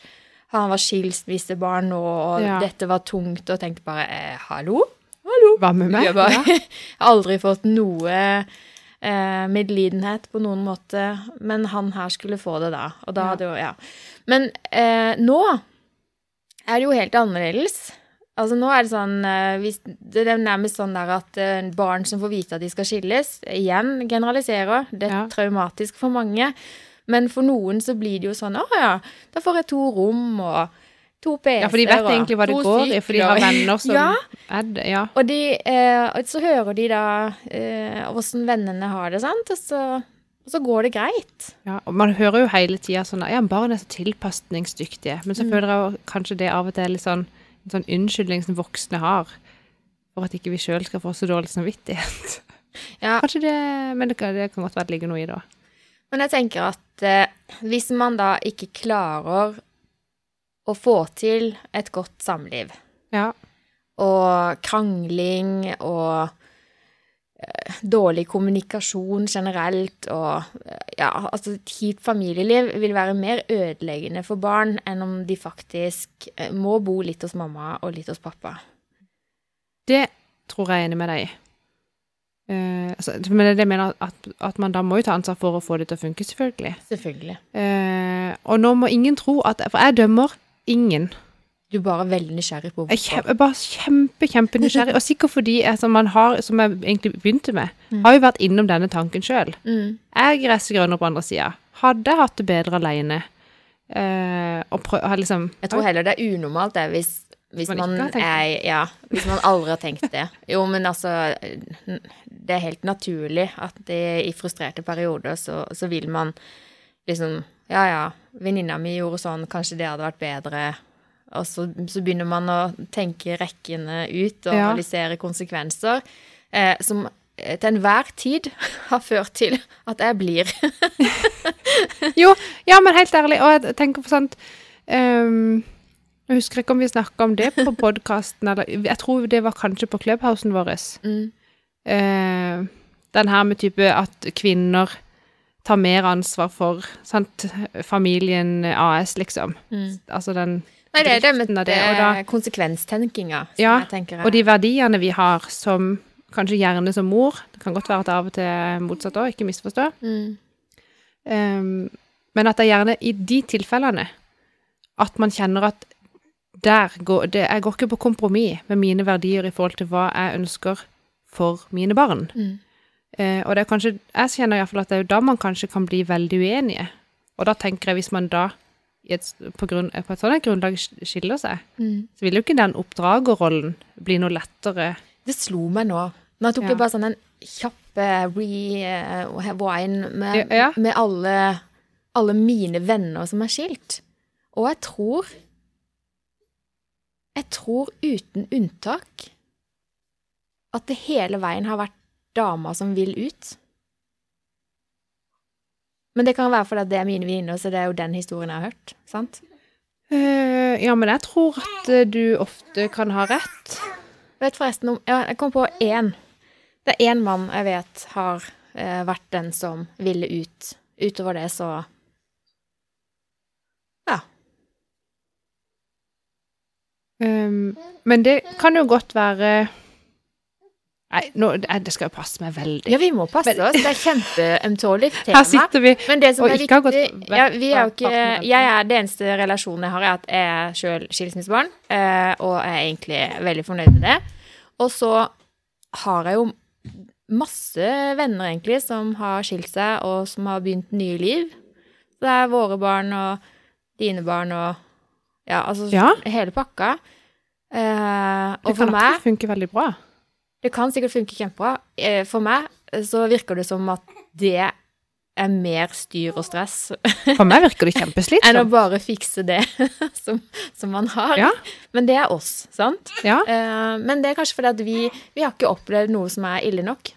Han var skilsmissebarn og Ja. dette var tungt, og tenkte bare eh, hallo? Hallo? Hva med meg? Jeg har Ja. aldri fått noe eh, medlidenhet på noen måte, men han her skulle få det da. Og da Ja. hadde jo, ja. Men eh, nå er det jo helt annerledes. Altså nå er det sånn eh, Det er nærmest sånn der at eh, barn som får vite at de skal skilles, igjen generaliserer. Det er Ja. traumatisk for mange. Men for noen så blir det jo sånn Å ja, da får jeg to rom og to PC-er Ja, for de vet egentlig hva det går i, for de har venner som Ja. er det. Ja. Og de, eh, og så hører de da eh, åssen vennene har det, sant, og så, og så går det greit. ja. Og man hører jo hele tida sånn Ja, barn er så tilpasningsdyktige. Men så føler jeg jo kanskje det av og til er litt sånn en sånn unnskyldning som voksne har. For at ikke vi sjøl skal få så dårlig samvittighet. Ja, Kanskje det Men det det kan godt være det ligger noe i det òg. Men jeg tenker at eh, hvis man da ikke klarer å få til et godt samliv, Ja. og krangling og dårlig kommunikasjon generelt og ja, altså et kjipt familieliv vil være mer ødeleggende for barn enn om de faktisk eh, må bo litt hos mamma og litt hos pappa. Det tror jeg er enig med deg i. Uh, altså, men det er mener at, at man da må jo ta ansvar for å få det til å funke, selvfølgelig. Selvfølgelig. Uh, og nå må ingen tro at For jeg dømmer ingen. Du er bare veldig nysgjerrig på hvorfor. jeg er bare kjempe, kjempenysgjerrig. Og sikkert fordi jeg, man har, som jeg egentlig begynte med, Mm. har jo vært innom denne tanken sjøl. Mm. Er gressgrønner på andre sida. Hadde jeg hatt det bedre aleine eh, liksom Jeg tror heller det er unormalt det, hvis, hvis Man man, er Ja, hvis man aldri har tenkt det. Jo, men altså Det er helt naturlig at det, i frustrerte perioder så, så vil man liksom Ja, ja, venninna mi gjorde sånn, kanskje det hadde vært bedre. Og så, så begynner man å tenke rekkene ut og Ja. analysere konsekvenser, eh, som eh, til enhver tid har ført til at jeg blir Jo, ja, men helt ærlig, og jeg tenker på sånt um, Jeg husker ikke om vi snakka om det på podkasten, eller Jeg tror det var kanskje på Clubhousen vår. mm, Eh, den her med type at kvinner tar mer ansvar for sant, familien AS, liksom. mm. Altså den Nei, det er det med det, og da- konsekvenstenkinga, Ja, Og de verdiene vi har som kanskje gjerne som mor Det kan godt være at det av og til motsatt òg, ikke misforstå. mm. Um, men at det er gjerne i de tilfellene at man kjenner at der går det, Jeg går ikke på kompromiss med mine verdier i forhold til hva jeg ønsker for mine barn. Mm. Uh, og det er kanskje, jeg kjenner iallfall at det er jo da man kanskje kan bli veldig uenige. Og da tenker jeg hvis man da et, på, grunn, på et sånt grunnlag skiller seg, Mm. så vil jo ikke den oppdragerrollen bli noe lettere. Det slo meg nå. Nå tok Ja. jeg bare sånn en kjapp eh, rewind med, Ja, ja. med alle, alle mine venner som er skilt. Og jeg tror Jeg tror uten unntak at det hele veien har vært dama som vil ut. Men det kan være fordi det er mine venninner, så det er jo den historien jeg har hørt. sant? Uh, ja, men jeg tror at eh, du ofte kan ha rett. Vet forresten om ja, Jeg kom på én. Det er én mann jeg vet har uh, vært den som ville ut. Utover det så Ja. Um, men det kan jo godt være Nei, nå, eh, det skal jo passe meg veldig. Ja, vi må passe oss. Det er kjempeømtålig tema. Her sitter vi Men det som og er ikke har gått vekk ja, vi er jo ikke. Jeg er det eneste relasjonen jeg har, er at jeg er sjøl skilsmissebarn, eh, og jeg er egentlig veldig fornøyd med det. Og så har jeg jo masse venner, egentlig, som har skilt seg, og som har begynt nye liv. Det er våre barn og dine barn og Ja, altså Ja. hele pakka. og Det meg Det kan absolutt funke veldig bra. Det kan sikkert funke kjempebra. Eh, For meg eh, så virker det som at det er mer styr og stress For meg virker det enn å bare fikse det som, som man har. Ja. Men det er oss, sant? Ja. Eh, Men det er kanskje fordi at vi, vi har ikke opplevd noe som er ille nok.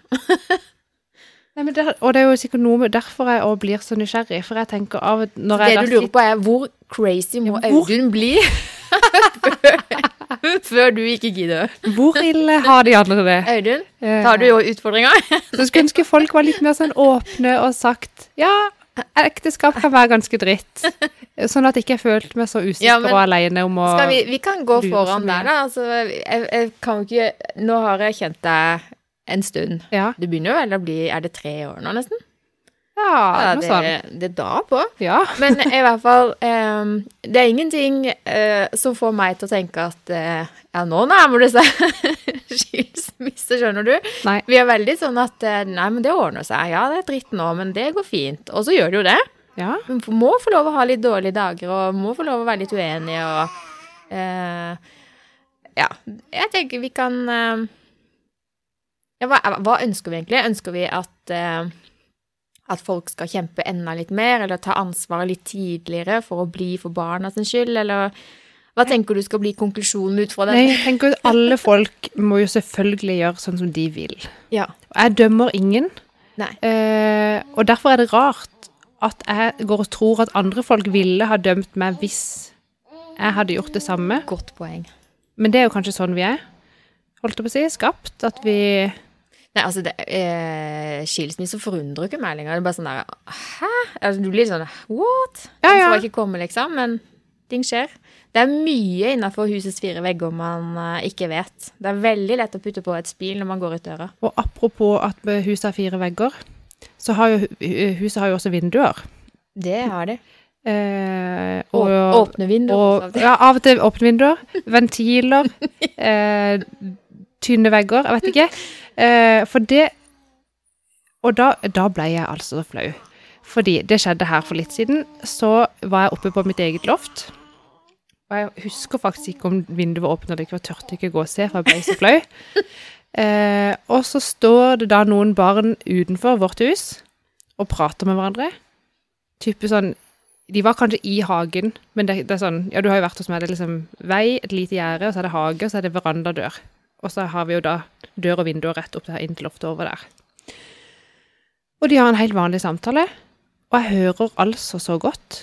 Nei, men det, og det er jo sikkert noe med derfor jeg også blir så nysgjerrig. For jeg tenker av når jeg Det du lurer på er hvor crazy må Audun bli før, du ikke gidder? Hvor ille har de andre det? Audun, Eh, tar du jo utfordringa? Så skulle ønske folk var litt mer sånn åpne og sagt ja, ekteskap kan være ganske dritt. Sånn at jeg ikke følte meg så usikker Ja, og alene om å vi, vi kan gå foran der, da. Altså, jeg, jeg kan jo ikke Nå har jeg kjent deg en stund. Ja, Det begynner jo vel å bli Er det tre år nå, nesten? Ja det, sånt. det da på. Ja. Men i hvert fall eh, Det er ingenting eh, som får meg til å tenke at eh, ja, nå nærmer det seg skilsmisse, skjønner du. Nei. Vi er veldig sånn at eh, nei, men det ordner seg. Ja, det er dritt nå, men det går fint. Og så gjør det jo det. Ja. Man må få lov å ha litt dårlige dager, og må få lov å være litt uenig, og eh, Ja, jeg tenker vi kan ja, hva, hva ønsker vi egentlig? Ønsker vi at eh, at folk skal kjempe enda litt mer, eller ta ansvaret litt tidligere for å bli for barna sin skyld, eller hva tenker du skal bli konklusjonen ut fra det? Nei, jeg tenker at alle folk må jo selvfølgelig gjøre sånn som de vil. Ja. Jeg dømmer ingen. Nei. Eh, og derfor er det rart at jeg går og tror at andre folk ville ha dømt meg hvis jeg hadde gjort det samme. Godt poeng. Men det er jo kanskje sånn vi er. Holdt jeg på å si. Skapt. At vi Nei, altså, det, eh, skilsmisse forundrer ikke meg lenger. Det er bare sånn der Hæ? Altså, du blir sånn What? Ja, Den ja. får ikke komme, liksom. Men ting skjer. Det er mye innafor husets fire vegger man uh, ikke vet. Det er veldig lett å putte på et spil når man går ut døra. Og apropos at huset har fire vegger, så har jo huset har jo også vinduer. Det har de. Eh, Og, og, åpne vinduer. og ja, av og til åpne vinduer. Ventiler. Eh, tynne vegger. Jeg vet ikke. Eh, for det Og da, da ble jeg altså så flau. Fordi det skjedde her for litt siden. Så var jeg oppe på mitt eget loft. Og jeg husker faktisk ikke om vinduet var åpnet eller ikke, for jeg turte ikke gå og se, for jeg ble så flau. Eh, og så står det da noen barn utenfor vårt hus og prater med hverandre. Type sånn De var kanskje i hagen, men det, det er sånn Ja, du har jo vært hos meg. Det er liksom vei, et lite gjerde, og så er det hage, og så er det verandadør. Og så har vi jo da dør og vinduer rett opp der inn til loftet over der. Og de har en helt vanlig samtale, og jeg hører altså så godt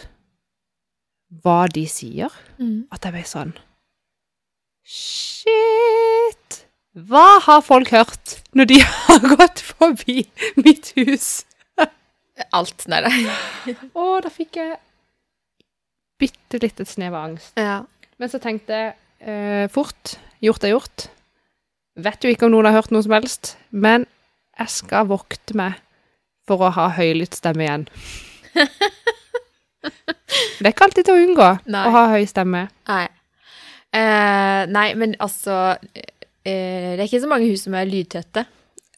hva de sier, Mm. at jeg ble sånn Shit! Hva har folk hørt når de har gått forbi mitt hus? Alt. Nei, nei. Å, da fikk jeg bitte et snev av angst. Ja. Men så tenkte jeg eh, fort. Gjort er gjort. Vet jo ikke om noen har hørt noe som helst, men jeg skal vokte meg for å ha høylytt stemme igjen. Det er ikke alltid til å unngå Nei. å ha høy stemme. Nei. Eh, nei, men altså eh, Det er ikke så mange hus som er lydtette.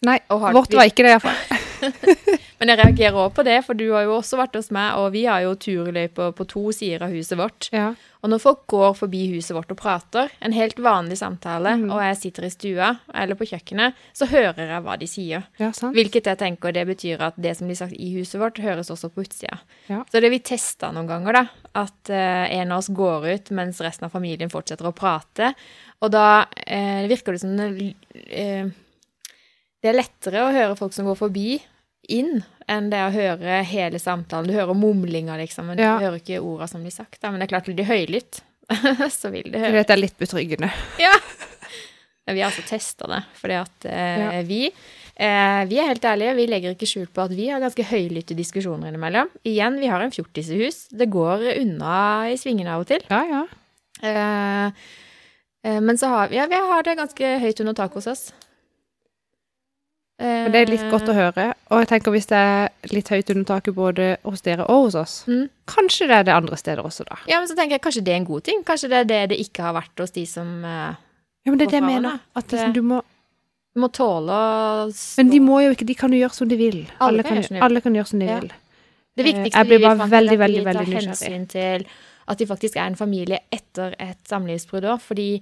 Nei, vårt var ikke det iallfall. Men jeg reagerer også på det, for du har jo også vært hos meg, og vi har jo turløyper på to sider av huset vårt. Ja. Og når folk går forbi huset vårt og prater, en helt vanlig samtale, mm. og jeg sitter i stua eller på kjøkkenet, så hører jeg hva de sier. ja, sant. Hvilket jeg tenker det betyr at det som blir sagt i huset vårt, høres også på utsida. Ja. Så det vi testa noen ganger, da, at eh, en av oss går ut mens resten av familien fortsetter å prate, og da eh, virker det som eh, det er lettere å høre folk som går forbi, inn, enn det å høre hele samtalen. Du hører mumlinger, liksom, men Ja. du hører ikke orda som blir sagt. Da. Men det er klart, blir det høylytt, så vil det høre. vet det er litt betryggende. Ja. Vi har altså testa det, fordi at eh, Ja. vi eh, Vi er helt ærlige, vi legger ikke skjul på at vi har ganske høylytte diskusjoner innimellom. Igjen, vi har en fjortisehus. Det går unna i svingene av og til. Ja, ja. Eh, eh, men så har vi Ja, vi har det ganske høyt under taket hos oss. Det er litt godt å høre. Og jeg tenker hvis det er litt høyt under taket både hos dere og hos oss, Mm. kanskje det er det andre steder også, da. Ja, men så tenker jeg kanskje det er en god ting. Kanskje det er det det ikke har vært hos de som uh, Ja, men det er det jeg mener. At det, du må må tåle å Men de må jo ikke De kan jo gjøre som de vil. Alle Alle kan gjøre alle kan gjøre som de Ja. vil. Det viktigste Jeg blir vi bare fant veldig, veldig, veldig nysgjerrig. at de faktisk er en familie etter et samlivsbrudd òg, fordi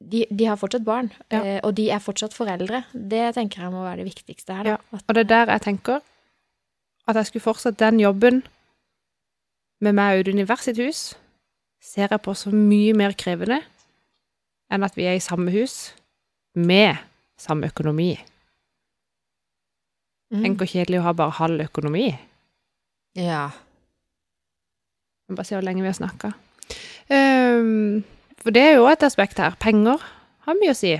de, de har fortsatt barn, Ja. eh, og de er fortsatt foreldre. Det tenker jeg må være det viktigste her. Da. Ja, Og det er der jeg tenker at jeg skulle fortsatt den jobben med meg og Audun i hvert sitt hus, ser jeg på som mye mer krevende enn at vi er i samme hus med samme økonomi. Mm. Tenk hvor kjedelig å ha bare halv økonomi. Ja. Jeg bare se hvor lenge vi har snakka. For det er jo et aspekt her. Penger har mye å si.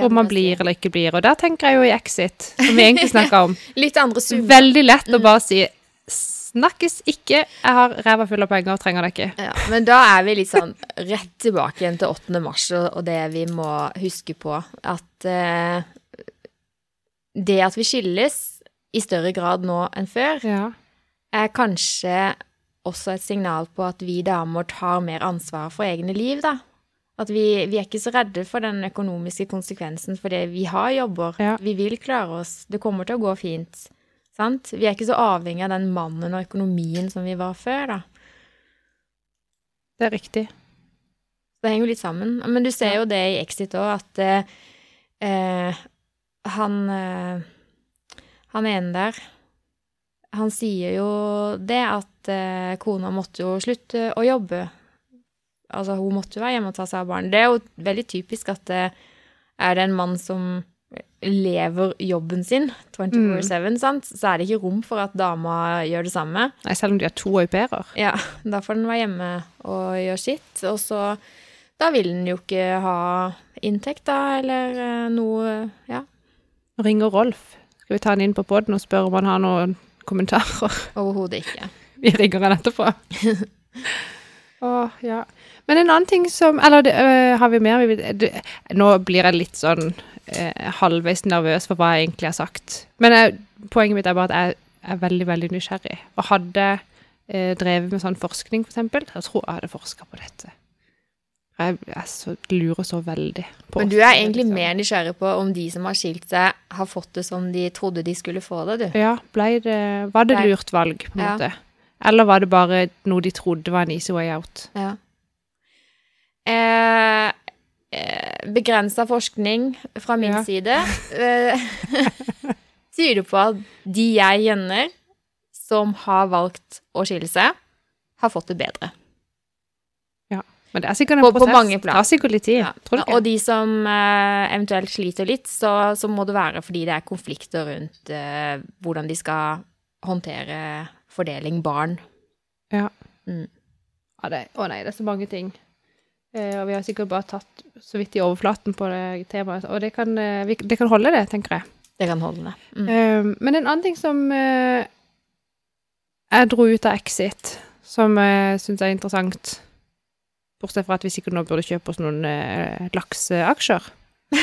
Om man blir eller ikke blir. Og der tenker jeg jo i Exit, som vi egentlig snakka om. Litt andre summer. Veldig lett å Mm. bare si Snakkes ikke, jeg har ræva full av penger og trenger det ikke. Ja, men da er vi litt sånn rett tilbake igjen til 8. mars og det vi må huske på. At eh, det at vi skilles i større grad nå enn før, Ja. er kanskje også et signal på at vi damer tar mer ansvar for egne liv, da. At vi, vi er ikke så redde for den økonomiske konsekvensen fordi vi har jobber. Ja. Vi vil klare oss. Det kommer til å gå fint. Sant? Vi er ikke så avhengig av den mannen og økonomien som vi var før, da. Det er riktig. Det henger jo litt sammen. Men du ser jo det i Exit òg, at eh, eh, han eh, Han ene der Han sier jo det at eh, kona måtte jo slutte å jobbe. Altså, hun måtte jo være hjemme og ta seg av barn. Det er jo veldig typisk at det er det en mann som lever jobben sin 24-7, sant, så er det ikke rom for at dama gjør det samme. Nei, selv om de har to au pairer. Ja, da får den være hjemme og gjøre sitt. Og så Da vil den jo ikke ha inntekt, da, eller eh, noe Ja, ringer Rolf. Skal vi ta han inn på poden og spørre om han har noen kommentarer? overhodet ikke. Vi ringer han etterpå. Åh, ja. Men en annen ting som Eller det, øh, har vi mer vi det, Nå blir jeg litt sånn øh, halvveis nervøs for hva jeg egentlig har sagt. Men jeg, poenget mitt er bare at jeg er veldig, veldig nysgjerrig. Og hadde øh, drevet med sånn forskning, for eksempel, jeg tror jeg hadde forska på dette. Jeg, jeg så, lurer så veldig på Men du er egentlig liksom. mer nysgjerrig på om de som har skilt seg, har fått det som de trodde de skulle få det, du. Ja, det, var det lurt valg, på en Ja. måte? Eller var det bare noe de trodde var en easy way out? Ja. Eh, eh, Begrensa forskning fra min Ja. side eh, tyder på at de jeg kjenner som har valgt å skille seg, har fått det bedre. Men det er sikkert en På- på prosess. mange plan. Det tar sikkert litt tid. Ja. Tror du ikke? Og de som eh, eventuelt sliter litt, så, så må det være fordi det er konflikter rundt eh, hvordan de skal håndtere fordeling barn. Ja. Mm. Ja, det, å nei, det er så mange ting. Eh, og vi har sikkert bare tatt så vidt i overflaten på det temaet. Og det kan, eh, vi, det kan holde, det, tenker jeg. Det kan holde det. Mm. Eh, men en annen ting som eh, jeg dro ut av Exit, som jeg syns er interessant Bortsett fra at vi sikkert nå burde kjøpe oss noen eh, lakseaksjer.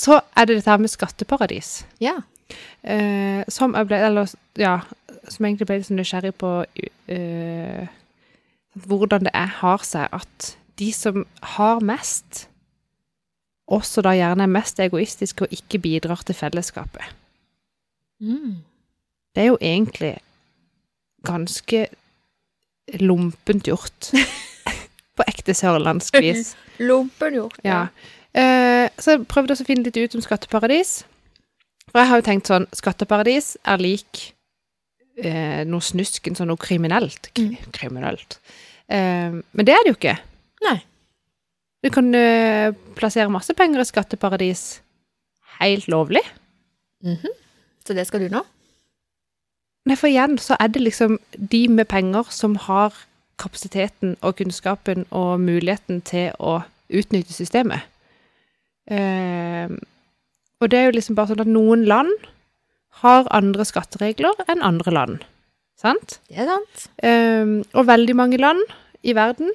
så er det dette her med skatteparadis. Ja. Eh, som jeg ble, eller ja, som egentlig ble litt sånn nysgjerrig på eh, hvordan det er, har seg at de som har mest, også da gjerne er mest egoistiske og ikke bidrar til fellesskapet. Mm. Det er jo egentlig ganske lumpent gjort. på ekte sørlandsk vis. Lompen gjort. Ja. Eh, så jeg prøvde også å finne litt ut om skatteparadis. For jeg har jo tenkt sånn, skatteparadis er lik eh, noe snusken, sånn noe kriminelt. Kri Mm. Kriminelt. Eh, men det er det jo ikke. Nei. Du kan eh, plassere masse penger i skatteparadis helt lovlig. Mhm. Så det skal du nå? Nei, for igjen så er det liksom de med penger som har kapasiteten og kunnskapen og muligheten til å utnytte systemet. Eh, og det er jo liksom bare sånn at noen land har andre skatteregler enn andre land. Sant? Det er sant. Eh, og veldig mange land i verden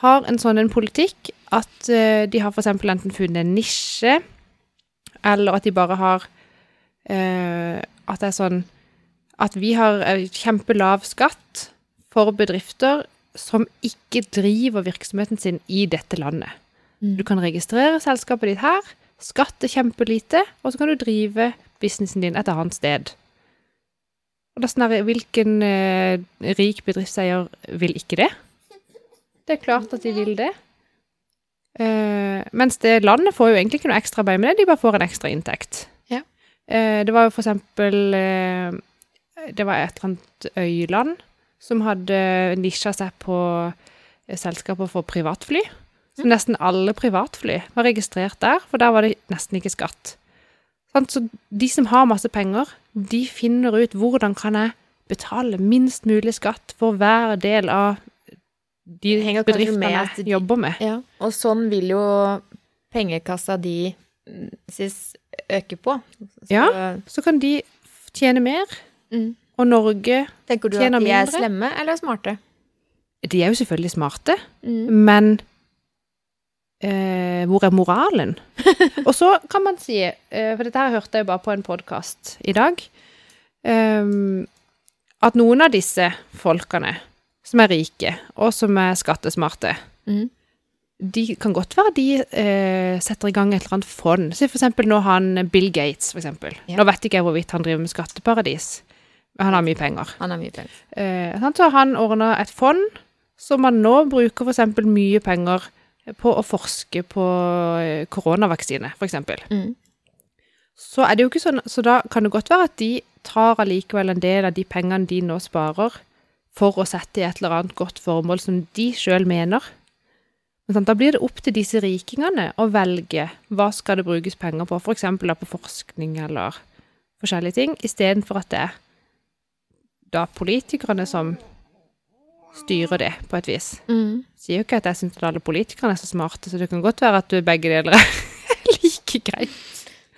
har en sånn en politikk at eh, de har eksempel enten funnet en nisje, eller at de bare har eh, At det er sånn at vi har eh, kjempelav skatt for bedrifter som ikke driver virksomheten sin i dette landet. Mm. Du kan registrere selskapet ditt her, skatte kjempelite, og så kan du drive businessen din et annet sted. Og da her, Hvilken eh, rik bedriftseier vil ikke det? Det er klart at de vil det. Eh, mens det landet får jo egentlig ikke noe ekstra arbeid med det, de bare får en ekstra inntekt. Ja. Eh, det var jo for eksempel eh, Det var et eller annet øyland som hadde nisja seg på eh, selskaper for privatfly. Så nesten alle privatfly var registrert der, for der var det nesten ikke skatt. Så de som har masse penger, de finner ut hvordan kan jeg betale minst mulig skatt for hver del av de bedriftene jeg jobber med. Ja. Og sånn vil jo pengekassa de øke på. Så, Ja. Så kan de tjene mer, Mm. og Norge tjener mindre. Tenker du at de er mindre. slemme eller smarte? De er jo selvfølgelig smarte, Mm. men eh, hvor er moralen? og så kan man si, eh, for dette her hørte jeg bare på en podkast i dag, eh, at noen av disse folkene som er rike, og som er skattesmarte, Mm. de kan godt være de eh, setter i gang et eller annet fond. For eksempel nå han Bill Gates, for eksempel. Ja. Nå vet ikke jeg hvorvidt han driver med skatteparadis, han har mye penger. Han har mye penger. Eh, så han ordna et fond som han nå bruker for eksempel mye penger på å forske på eh, koronavaksine, for eksempel. Mm. Så er det jo ikke sånn, så da kan det godt være at de tar allikevel en del av de pengene de nå sparer, for å sette i et eller annet godt formål som de sjøl mener. Men da blir det opp til disse rikingene å velge hva skal det brukes penger på, f.eks. på forskning eller forskjellige ting, istedenfor at det er da politikerne som styrer det, på et vis. Mm. Sier jo ikke at jeg syns alle politikerne er så smarte, så det kan godt være at du begge deler er like greit.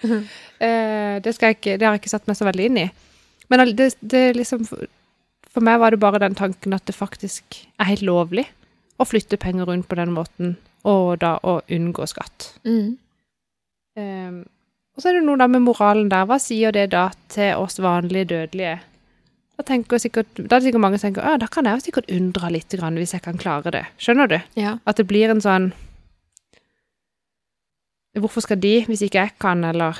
Eh, det, skal jeg ikke, det har jeg ikke satt meg så veldig inn i. Men det, det liksom For meg var det bare den tanken at det faktisk er helt lovlig å flytte penger rundt på den måten, og da å unngå skatt. Mm. Eh, og så er det noe da med moralen der. Hva sier det da til oss vanlige dødelige? Da, sikkert, da er det sikkert mange som tenker «Å, da kan jeg jo sikkert undre litt hvis jeg kan klare det. Skjønner du? Ja. At det blir en sånn Hvorfor skal de, hvis ikke jeg kan, eller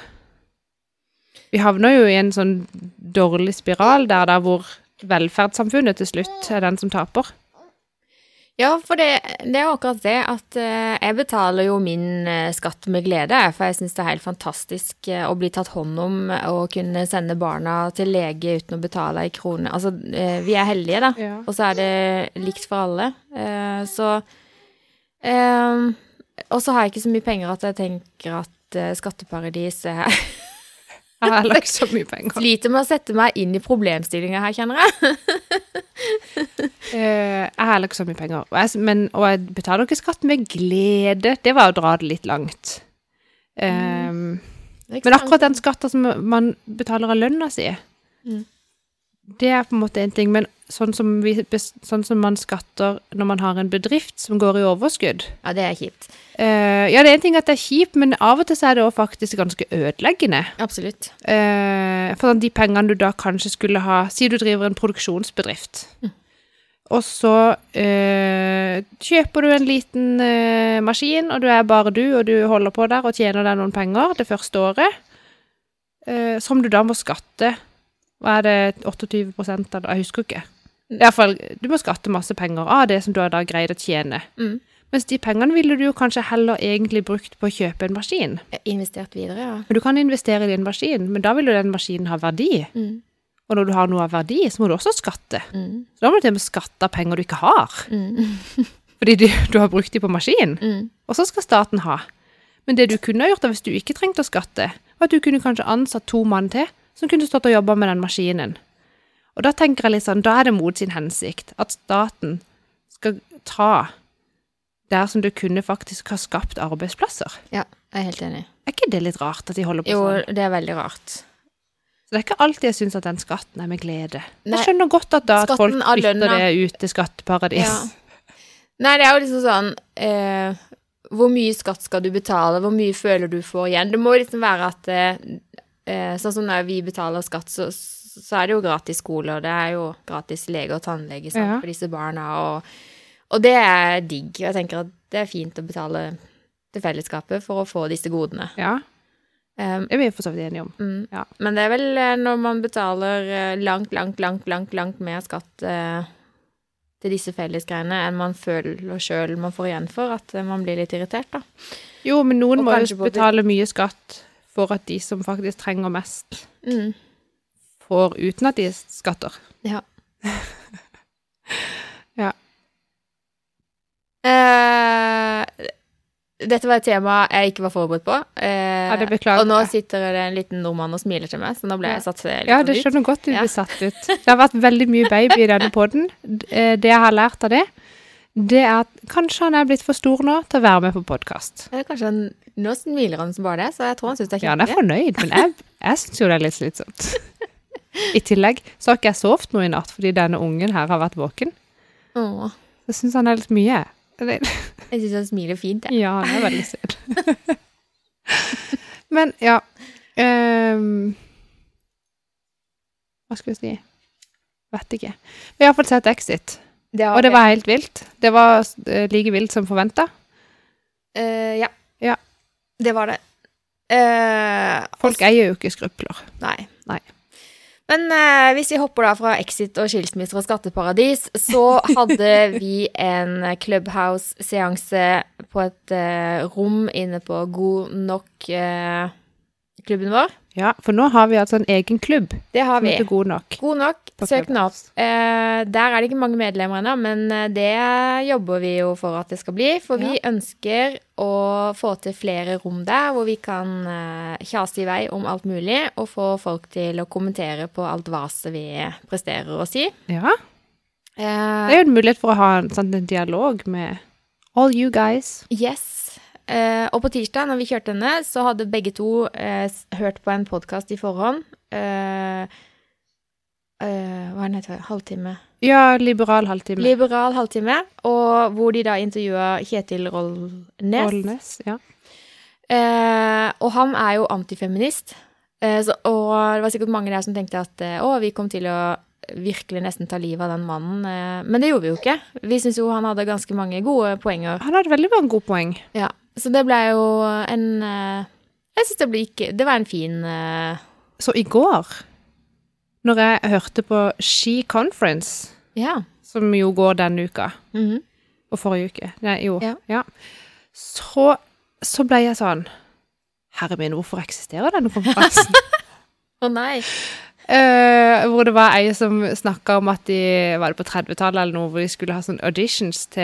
Vi havner jo i en sånn dårlig spiral der, der hvor velferdssamfunnet til slutt er den som taper. Ja, for det, det er akkurat det at eh, jeg betaler jo min eh, skatt med glede, for jeg syns det er helt fantastisk eh, å bli tatt hånd om og kunne sende barna til lege uten å betale ei krone. Altså, vi er heldige, da, Ja. og så er det likt for alle. Så Og så har jeg ikke så mye penger at jeg tenker at skatteparadis er Jeg har lagt så mye penger. Sliter med å sette meg inn i problemstillinga her, kjenner jeg. Eh, jeg har lagt så mye penger. Og jeg, men, og jeg betaler ikke skatt med glede. Det var å dra det litt langt. Eh, Men akkurat den skatta som man betaler av lønna si, Mm. Det er på en måte en ting. Men sånn som, vi, sånn som man skatter når man har en bedrift som går i overskudd Ja, det er kjipt. Uh, Ja, det er en ting at det er kjipt, men av og til så er det også faktisk ganske ødeleggende. Absolutt. Uh, for sånn, de pengene du da kanskje skulle ha Si du driver en produksjonsbedrift. Og så eh, kjøper du en liten eh, maskin, og du er bare du, og du holder på der og tjener deg noen penger det første året, eh, som du da må skatte Hva er det, 28 av det? Jeg husker ikke. I hvert fall, du må skatte masse penger av det som du har da greid å tjene. Mm. Mens de pengene ville du jo kanskje heller egentlig brukt på å kjøpe en maskin. Investert videre, ja. Men du kan investere i en maskin, men da vil jo den maskinen ha verdi. Mm. Og når du har noe av verdi, så må du også skatte. Mm. Så da må du til og med skatte av penger du ikke har. Mm. Fordi du, du har brukt de på maskin. Mm. Og så skal staten ha. Men det du kunne ha gjort da, hvis du ikke trengte å skatte, var at du kunne kanskje ansatt to mann til som kunne stått og jobba med den maskinen. Og da tenker jeg litt sånn, da er det mot sin hensikt at staten skal ta der som du kunne faktisk ha skapt arbeidsplasser. Ja, jeg er helt enig. Er ikke det litt rart at de holder på sånn? Jo, det er veldig rart. Så det er ikke alltid jeg syns at den skatten er med glede. Nei, jeg skjønner godt at da at folk flytter det ut til skatteparadis. Ja. Nei, det er jo liksom sånn eh, Hvor mye skatt skal du betale? Hvor mye føler du får igjen? Det må liksom være at eh, Sånn som når vi betaler skatt, så, så er det jo gratis skole, og det er jo gratis lege og tannlege Ja. for disse barna, og, og det er digg. Og jeg tenker at det er fint å betale til fellesskapet for å få disse godene. Ja, Um, det er vi for så vidt enige om. Mm. Ja. Men det er vel eh, når man betaler eh, langt, langt, langt, langt, langt mer skatt eh, til disse fellesgreiene enn man føler sjøl man får igjen for, at eh, man blir litt irritert, da. Jo, men noen Og må jo betale mye skatt for at de som faktisk trenger mest, Mm. får uten at de skatter. Ja. Ja. Eh, dette var et tema jeg ikke var forberedt på. Eh, Ja, det beklager og nå sitter det en liten nordmann og smiler til meg, så nå ble jeg satt litt Ja, det ut. skjønner godt du Ja. blir satt ut. Det har vært veldig mye baby i denne podden. Eh, Det jeg har lært av det, det er at kanskje han er blitt for stor nå til å være med på podkast. Kanskje han, Nå smiler han som bare det, så jeg tror han syns det er Ja, han er fornøyd, men jeg, jeg syns jo det er litt slitsomt. I tillegg så har ikke jeg sovet noe i natt fordi denne ungen her har vært våken. Åh. Jeg syns han er litt mye. Det- Jeg syns han smiler fint, jeg. Ja, han er veldig søt. Men ja um, Hva skal jeg si? Vet ikke. Vi har iallfall sett Exit, Det og det var helt vilt. Det var eh, like vilt som forventa. Uh, ja. Ja. Det var det. Eh, Folk eier jo ikke skrupler. Nei. Nei. Men eh, hvis vi hopper da fra Exit og skilsmisser og skatteparadis, så hadde vi en Clubhouse-seanse på et eh, rom inne på God nok-klubben vår. Ja, for nå har vi altså en egen klubb Det har som vi. heter God nok. God nok, søk den opp. Eh, der er det ikke mange medlemmer ennå, men eh, det jobber vi jo for at det skal bli. For vi ønsker å få til flere rom der, hvor vi kan eh, kjase i vei om alt mulig, og få folk til å kommentere på alt vaset vi presterer å si. Ja, Eh, det er jo en mulighet for å ha en, sånn, en dialog med all you guys. Yes. Eh, og på tirsdag, når vi kjørte henne, så hadde begge to eh, hørt på en podkast i forhånd. Eh, eh, hva den heter Halvtime? Ja, liberal halvtime. Liberal halvtime, og hvor de da intervjua Kjetil Rollnes. Rollnes, ja. Eh, og han er jo antifeminist. Eh, så, og det var sikkert mange der som tenkte at å, vi kom til å virkelig nesten ta livet av den mannen. Men det gjorde vi jo ikke. Vi syns jo han hadde ganske mange gode poenger. Han hadde veldig mange gode poeng. Ja, Så det ble jo en eh, Jeg syns det ble ikke Det var en fin eh, Så i går, når jeg hørte på She Conference, Ja. som jo går denne uka, Mhm. og forrige uke, nei, jo, Ja. ja, så, så ble jeg sånn, herre min, hvorfor eksisterer denne konferansen? Å nei. Uh, hvor det var ei som snakka om at de var det på 30-tallet eller noe, hvor de skulle ha sånn auditions til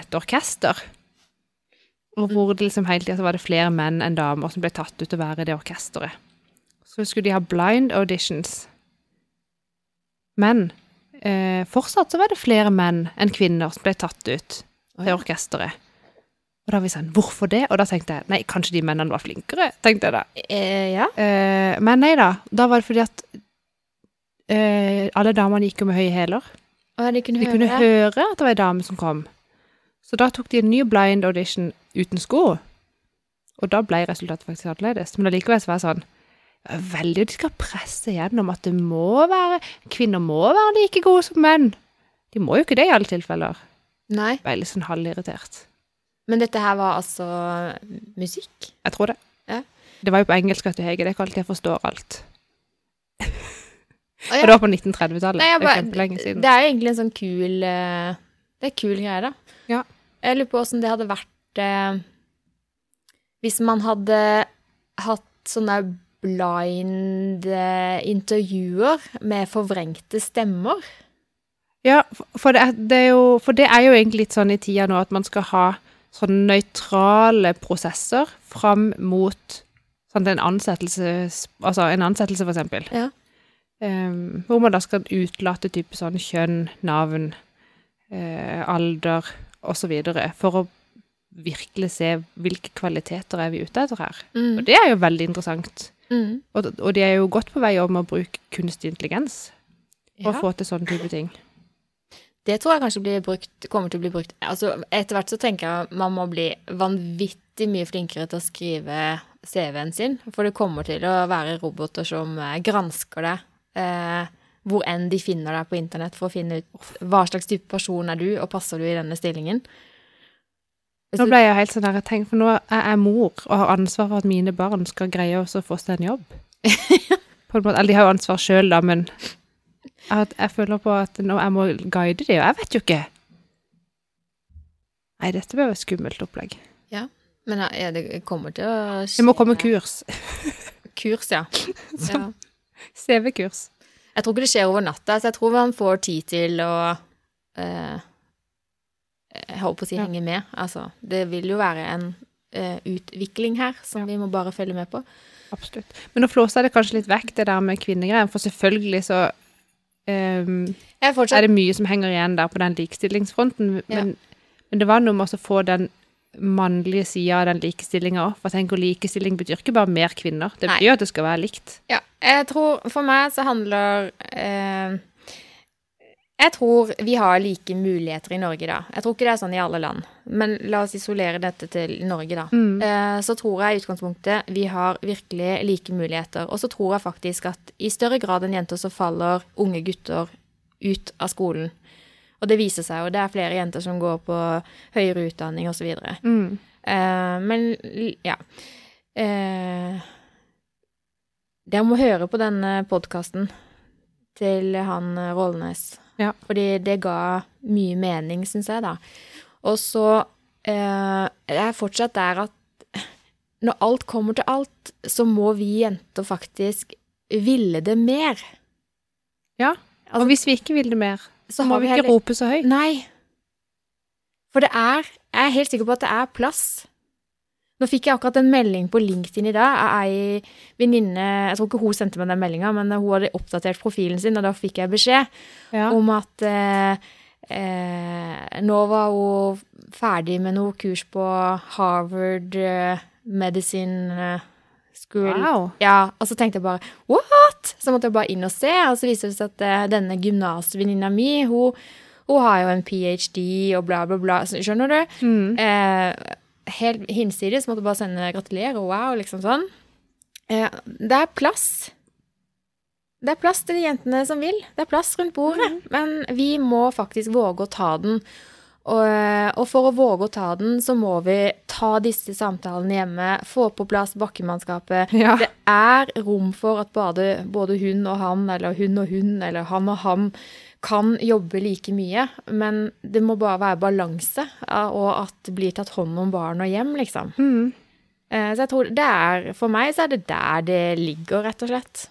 et orkester. Og hvor det liksom hele tida var det flere menn enn damer som ble tatt ut til å være i det orkesteret. Så skulle de ha blind auditions. Men eh, fortsatt så var det flere menn enn kvinner som ble tatt ut til orkesteret. Og da var vi sånn, hvorfor det? Og da tenkte jeg, nei, kanskje de mennene var flinkere, tenkte jeg da. Eh, ja. Eh, men nei da, da var det fordi at eh, alle damene gikk jo med høye hæler. De kunne De høre kunne høre at det var ei dame som kom. Så da tok de en ny blind audition uten sko. Og da ble resultatet faktisk annerledes. Men allikevel så var det sånn Veldig de skal presse gjennom at det må være Kvinner må være like gode som menn. De må jo ikke det i alle tilfeller. Nei. Jeg litt sånn halvirritert. Men dette her var altså musikk? Jeg tror det. Ja. Det var jo på engelsk, vet du, Hege. Det er ikke alltid jeg forstår alt. Og det var på 1930-tallet. Det er bare- kjempelenge siden. Det er jo egentlig en sånn kul eh, Det er kul greie, da. Ja. Jeg lurer på åssen det hadde vært eh, hvis man hadde hatt sånne blind eh, intervjuer med forvrengte stemmer. Ja, for det, er, det er jo, for det er jo egentlig litt sånn i tida nå at man skal ha sånne nøytrale prosesser fram mot sånn, en ansettelse, altså en ansettelse for eksempel. Ja. Um, hvor man da skal utlate type sånn kjønn, navn, eh, alder og så videre, for å virkelig se hvilke kvaliteter er vi ute etter her. Og det er jo veldig interessant. Mm. Og, og de er jo godt på vei om å bruke kunstig intelligens for Ja. å få til sånne type ting. Det tror jeg kanskje blir brukt, kommer til å bli brukt altså, Etter hvert så tenker jeg man må bli vanvittig mye flinkere til å skrive CV-en sin. For det kommer til å være roboter som eh, gransker det eh, hvor enn de finner deg på internett for å finne ut hva slags type person er du, og passer du i denne stillingen. Hvis Nå ble jeg helt sånn der, tenker, for nå er jeg mor og har ansvar for at mine barn skal greie å få seg en jobb. På en måte, eller de har jo ansvar sjøl, da, men at jeg føler på at nå jeg må guide dem, og jeg vet jo ikke. Nei, dette blir et skummelt opplegg. Ja, Men ja, det kommer til å skje Det må komme kurs. Kurs, ja. ja. CV-kurs. Jeg tror ikke det skjer over natta, så jeg tror man får tid til å eh, Jeg holdt på å si Ja. henge med. Altså, det vil jo være en eh, utvikling her som vi må bare følge med på. Absolutt. Men nå flåser jeg det kanskje litt vekk, det der med kvinnegreier, for selvfølgelig så um, er det mye som henger igjen der på den likestillingsfronten, Ja. men, men det var noe med å få den mannlige sida av den likestillinga òg. For tenk, likestilling betyr ikke bare mer kvinner, det Nei. betyr at det skal være likt. Ja, jeg tror for meg så handler eh, Jeg tror vi har like muligheter i Norge, da. Jeg tror ikke det er sånn i alle land. Men la oss isolere dette til Norge, da. Mm. Eh, så tror jeg i utgangspunktet vi har virkelig like muligheter. Og så tror jeg faktisk at i større grad enn jenter så faller unge gutter ut av skolen. Og det viser seg jo. Det er flere jenter som går på høyere utdanning osv. Mm. Eh, men ja. Eh, dere må høre på denne podkasten til han Rollenes. Rollnes. Ja. Fordi det ga mye mening, syns jeg, da. Og så eh, Det er fortsatt der at når alt kommer til alt, så må vi jenter faktisk ville det mer. Ja. Altså, Og hvis vi ikke vil det mer, så må vi vi ikke heller rope så høyt. Nei. For det er Jeg er helt sikker på at det er plass. Nå fikk jeg akkurat en melding på LinkedIn i dag av ei venninne Jeg tror ikke hun sendte meg den meldinga, men hun hadde oppdatert profilen sin, og da fikk jeg beskjed Ja. om at eh, eh, nå var hun ferdig med noe kurs på Harvard eh, Medicine School. Wow. Ja, og så tenkte jeg bare what? Så måtte jeg bare inn og se, og så viste det seg at eh, denne gymnasvenninna mi, hun, hun har jo en ph.d. og bla, bla, bla. Skjønner du? Mm. Eh, helt hinsides måtte jeg bare sende gratulerer, wow, liksom sånn. Eh, det er plass. Det er plass til de jentene som vil. Det er plass rundt bordet. Men vi må faktisk våge å ta den. Og, og for å våge å ta den, så må vi ta disse samtalene hjemme, få på plass bakkemannskapet. Ja. Det er rom for at både, både hun og han, eller hun og hun, eller han og han, kan jobbe like mye. Men det må bare være balanse, og at det blir tatt hånd om barn og hjem, liksom. Mm. Eh, Så jeg tror det er For meg så er det der det ligger, rett og slett.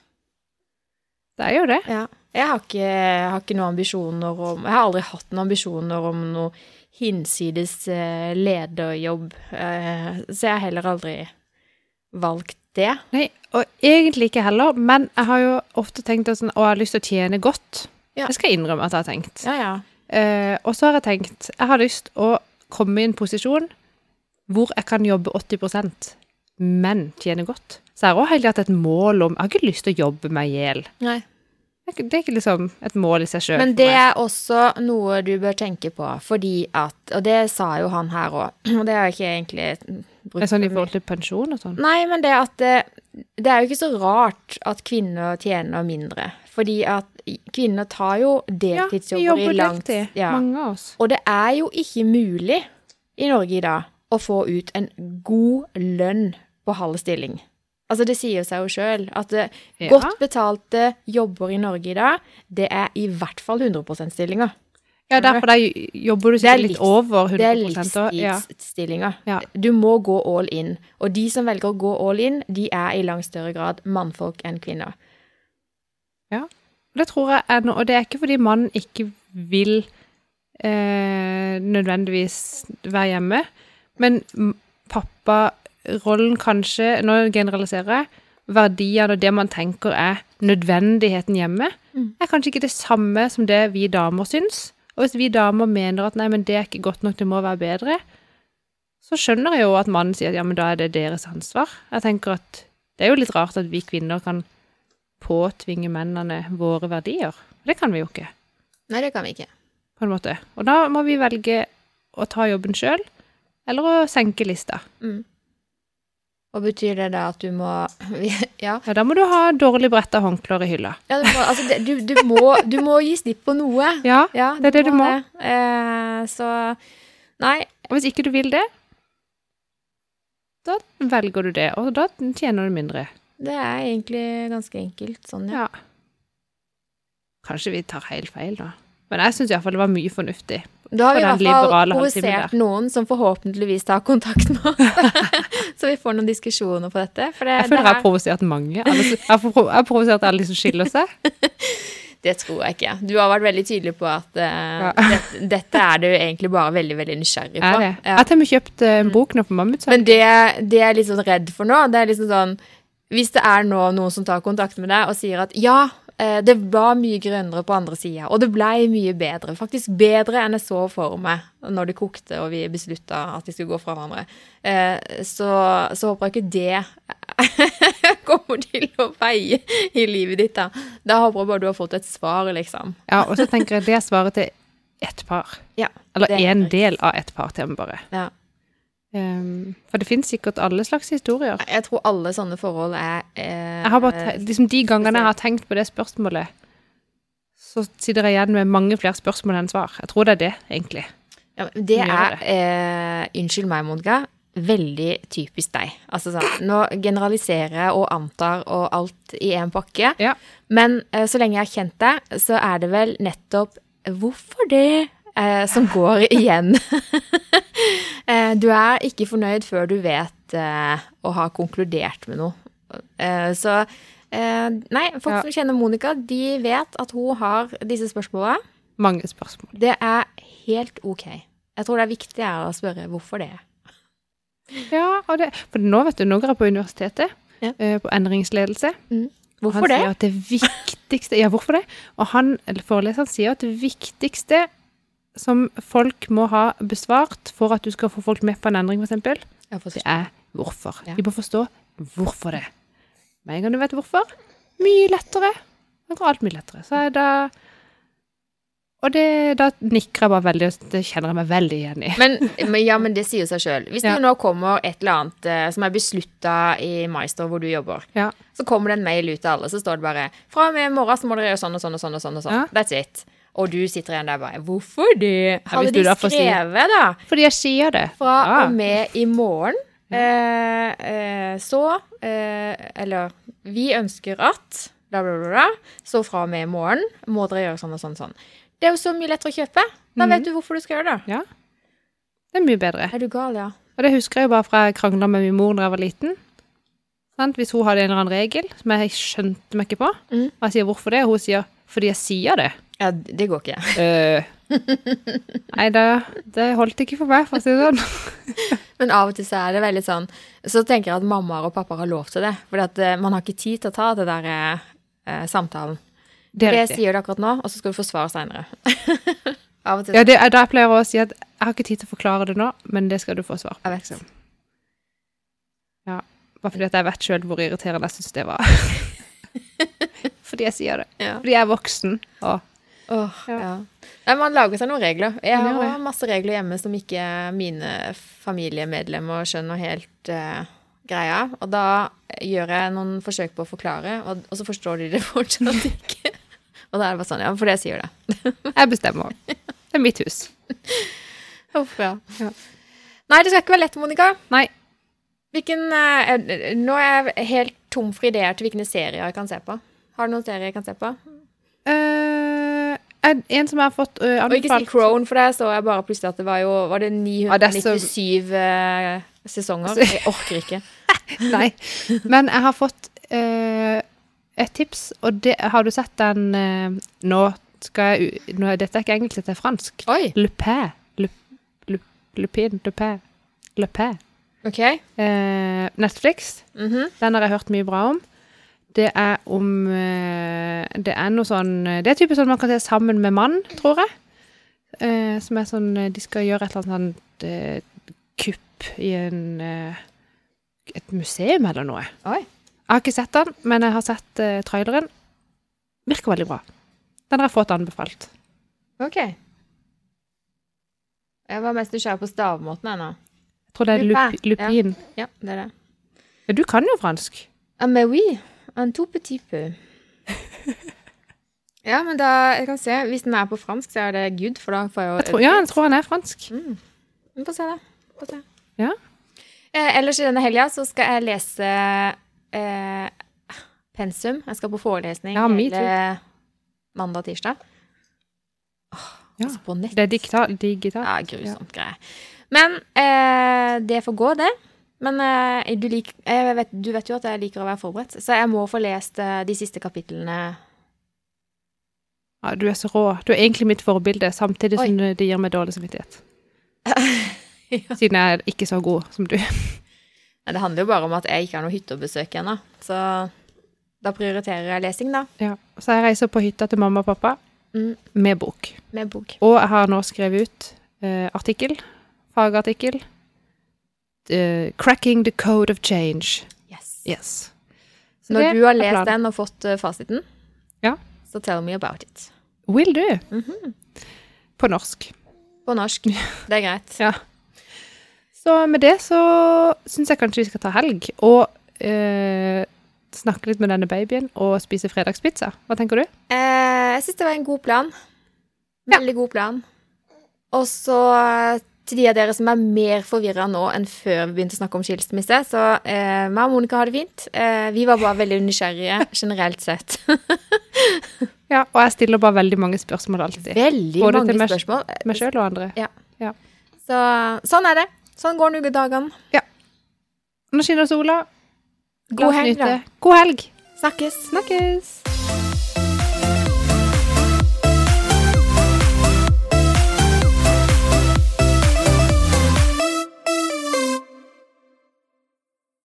Det er jo det. Ja. Jeg har ikke, jeg har ikke noen ambisjoner om Jeg har aldri hatt noen ambisjoner om noe hinsides eh, lederjobb, eh, så jeg har heller aldri valgt det. Nei, og egentlig ikke heller, men jeg har jo ofte tenkt sånn, å, jeg har lyst til å tjene godt. Ja. Det skal jeg innrømme at jeg har tenkt. Ja, ja. Eh, og så har jeg tenkt, jeg har lyst å komme i en posisjon hvor jeg kan jobbe 80% men tjene godt. Så jeg har også hele hatt et mål om, jeg har ikke lyst til å jobbe meg i hjel. Det er ikke- liksom et mål i seg selv. Men det er også noe du bør tenke på, fordi at Og det sa jo han her òg, og det har jeg ikke egentlig brukt Det er sånn i forhold til pensjon og sånn. Nei, men det at det, det er jo ikke så rart at kvinner tjener mindre. Fordi at kvinner tar jo deltidsjobber ja, i langt Ja. mange av oss. Og det er jo ikke mulig i Norge i dag å få ut en god lønn på halv stilling. Altså, det sier seg jo sjøl at Ja. godt betalte jobber i Norge i dag, det er i hvert fall 100 %-stillinger. Ja, derfor der jobber du er sikkert litt over 100 Det er livstidsstillinger. Ja. Du må gå all in. Og de som velger å gå all in, de er i langt større grad mannfolk enn kvinner. Ja, Det tror jeg er noe, og det er ikke fordi mannen ikke vil eh, nødvendigvis være hjemme, men m- papparollen kanskje, nå generaliserer jeg, verdiene og det man tenker er nødvendigheten hjemme, Mm. er kanskje ikke det samme som det vi damer syns. Og hvis vi damer mener at nei, men det er ikke godt nok, det må være bedre, så skjønner jeg jo at mannen sier at ja, men da er det deres ansvar. Jeg tenker at det er jo litt rart at vi kvinner kan påtvinge mennene våre verdier. Det kan vi jo ikke, Nei, det kan vi ikke. på en måte. Og da må vi velge å ta jobben sjøl, eller å senke lista. Mm. Og betyr det da at du må Ja. Ja, da må du ha dårlig bretta håndklær i hylla. ja du, må, altså, du, du, må, du må gi slipp på noe. Ja, Ja, det er det du må. det. Eh, så Nei. og hvis ikke du vil det, da velger du det, og da tjener du mindre. Det er egentlig ganske enkelt sånn, ja. Ja. Kanskje vi tar helt feil, da. Men jeg syns iallfall det var mye fornuftig. Da har vi i hvert fall provosert noen som forhåpentligvis tar kontakt med oss. så vi får noen diskusjoner på dette. For det, Jeg føler det, jeg har provosert mange. Jeg har provosert alle de som skiller seg. det tror jeg ikke. Du har vært veldig tydelig på at uh, Ja. dette, dette er du egentlig bare veldig, veldig nysgjerrig på. Er det? Ja. Jeg har til og med kjøpt eh, en bok nå på Mammutsalg. Men det, det jeg er litt sånn redd for nå, det er liksom sånn Hvis det er nå noen som tar kontakt med deg og sier at ja, det var mye grønnere på andre sida, og det blei mye bedre. Faktisk bedre enn jeg så for meg når det kokte og vi beslutta at vi skulle gå fra hverandre. Eh, så, så håper jeg ikke det kommer til å veie i livet ditt, da. Da håper jeg bare du har fått et svar, liksom. Ja, og så tenker jeg det svaret til ett par. Ja. Eller er en del av ett par til og med bare. ja. Um, for det finnes sikkert alle slags historier. Jeg tror alle sånne forhold er eh, Jeg har bare, liksom De gangene jeg har tenkt på det spørsmålet, så sitter jeg igjen med mange flere spørsmål enn svar. Jeg tror det er det, egentlig. Ja, det er, eh, unnskyld meg, Monica, veldig typisk deg. Altså sånn, nå generaliserer jeg og antar og alt i en pakke, Ja. men eh, så lenge jeg har kjent deg, så er det vel nettopp hvorfor det eh, som går igjen. eh, du er ikke fornøyd før du vet eh, og har konkludert med noe. Eh, så eh, nei, folk Ja. som kjenner Monica, de vet at hun har disse spørsmålene. Mange spørsmål. Det er helt ok. Jeg tror det er viktig å spørre hvorfor det. Ja, det, for nå vet du, nå går jeg på universitetet, Ja. eh, på endringsledelse. Hvorfor han det? sier at det viktigste Ja, hvorfor det? Og han, eller foreleseren sier at det viktigste som folk må ha besvart for at du skal få folk med på en endring, f.eks., det er hvorfor. Ja. De må forstå hvorfor det. Med en gang du vet hvorfor, mye lettere. Det går alt mye lettere. Så er det Og det, da nikker jeg bare veldig, og det kjenner jeg meg veldig igjen i. Men, men, ja, men det sier seg sjøl. Hvis Ja. det nå kommer et eller annet eh, som er beslutta i Maister hvor du jobber, Ja. så kommer det en mail ut til alle, så står det bare 'Fra og med i morgen så må dere gjøre sånn og sånn og sånn og sånn.' og sånn. Ja. That's it. Og du sitter igjen der bare 'Hvorfor det?' Hadde du de da får si- skrevet, da, Fordi jeg sier det. fra Ja. og med i morgen, eh, eh, så eh, Eller vi ønsker at bla, bla, bla, bla. Så fra og med i morgen må dere gjøre sånn og sånn og sånn. Det er jo så mye lettere å kjøpe. Da Mhm. vet du hvorfor du skal gjøre det. Ja. Det er mye bedre. Er du gal, ja? Og det husker jeg jo bare fra jeg krangla med min mor da jeg var liten. Sant? Hvis hun hadde en eller annen regel som jeg skjønte meg ikke på, Mm. og jeg sier 'hvorfor det?' og hun sier 'fordi jeg sier det'. Ja, det går ikke. Uh, Nei, det, det holdt ikke for meg, for å si det sånn. Men av og til så er det veldig sånn Så tenker jeg at mammaer og pappaer har lov til det. For eh, man har ikke tid til å ta det der eh, eh, samtalen. Det det sier du akkurat nå, og så skal du få svar seinere. av og til. Ja, det er da jeg pleier å si at jeg har ikke tid til å forklare det nå, men det skal du få svar på. Jeg vet. liksom. Ja, bare fordi at jeg vet sjøl hvor irriterende jeg syns det var. fordi jeg sier det. Ja. Fordi jeg er voksen. Og Åh, Ja. ja. Nei, man lager seg noen regler. Jeg har ja, masse regler hjemme som ikke mine familiemedlemmer skjønner helt uh, greia. Og da gjør jeg noen forsøk på å forklare, og, og så forstår de det fortsatt ikke. Og da er det bare sånn, ja, for det sier det. jeg bestemmer. Det er mitt hus. Uff, ja. Nei, det skal ikke være lett, Monica. Nei. Hvilken, eh, nå er jeg helt tom for ideer til hvilke serier jeg kan se på. Har du noen serier jeg kan se på? Eh, en- en som jeg har fått uh, Og ikke si anbefalt Crone, for der så jeg bare plutselig at det var jo Var det Ja, det er så- 997 eh, sesonger? Jeg orker ikke. Nei. Men jeg har fått uh, et tips, og det Har du sett den uh, Nå skal jeg nå, Dette er ikke engelsk, dette er fransk. Oi! Pé. Le, le, Lupin. Le Pé. Le Pé. OK. Eh, Netflix. Mhm. Den har jeg hørt mye bra om. Det er om eh, Det er noe sånn Det er typisk sånn man kan se sammen med mann, tror jeg. Eh, som er sånn eh, De skal gjøre et eller annet sånt eh, kupp i en eh, Et museum eller noe. Oi. Jeg har ikke sett den, men jeg har sett eh, traileren. Virker veldig bra. Den har jeg fått anbefalt. OK. Jeg var mest nysgjerrig på stavmåten ennå. Jeg tror det er Lupin, lup, lupin. Ja, det er det. Ja, du kan jo fransk. Ah, mais oui, un tout petit peu. ja, men da jeg kan se. Hvis den er på fransk, så er det good, for da får jeg jo Jeg tror, ja, jeg tror han er fransk. Mm. Vi får se, da. Få se. Ja. Eh, ellers i denne helga så skal jeg lese eh, pensum. Jeg skal på forelesning Ja, hele mandag og tirsdag. Åh, Ja. Altså på nett. Det er digital. digital. Ja, grusomt greie. Men eh, det får gå, det. Men uh, du, lik, vet, du vet jo at jeg liker å være forberedt, så jeg må få lest uh, de siste kapitlene. Ja, du er så rå. Du er egentlig mitt forbilde, samtidig som det gir meg dårlig samvittighet. Ja. Siden jeg er ikke så god som du. Men det handler jo bare om at jeg ikke har noe besøke ennå. Så Da prioriterer jeg lesing, da. Ja. Så jeg reiser på hytta til mamma og pappa Mm, med bok. med bok. Og jeg har nå skrevet ut uh, artikkel, fagartikkel, eh, 'Cracking the Code of Change'. Yes. Yes. Så Når du har lest den og fått eh, fasiten, Ja. så tell me about it. Will do. Mhm. På norsk. På norsk. Det er greit. Ja. Så med det så syns jeg kanskje vi skal ta helg og uh, snakke litt med denne babyen og spise fredagspizza. Hva tenker du? Eh, jeg syns det var en god plan. Ja. Veldig god plan. Og så til de av dere som er mer forvirra nå enn før vi begynte å snakke om skilsmisse, så eh, meg og Monica har det fint. Eh, vi var bare veldig nysgjerrige generelt sett. Ja, og jeg stiller bare veldig mange spørsmål alltid. Veldig Både mange til meg- spørsmål. Meg sjøl og andre. Så sånn er det. Sånn går ukedagene. Nå skinner sola. La God helg, da. God helg. Snakkes. Snakkes.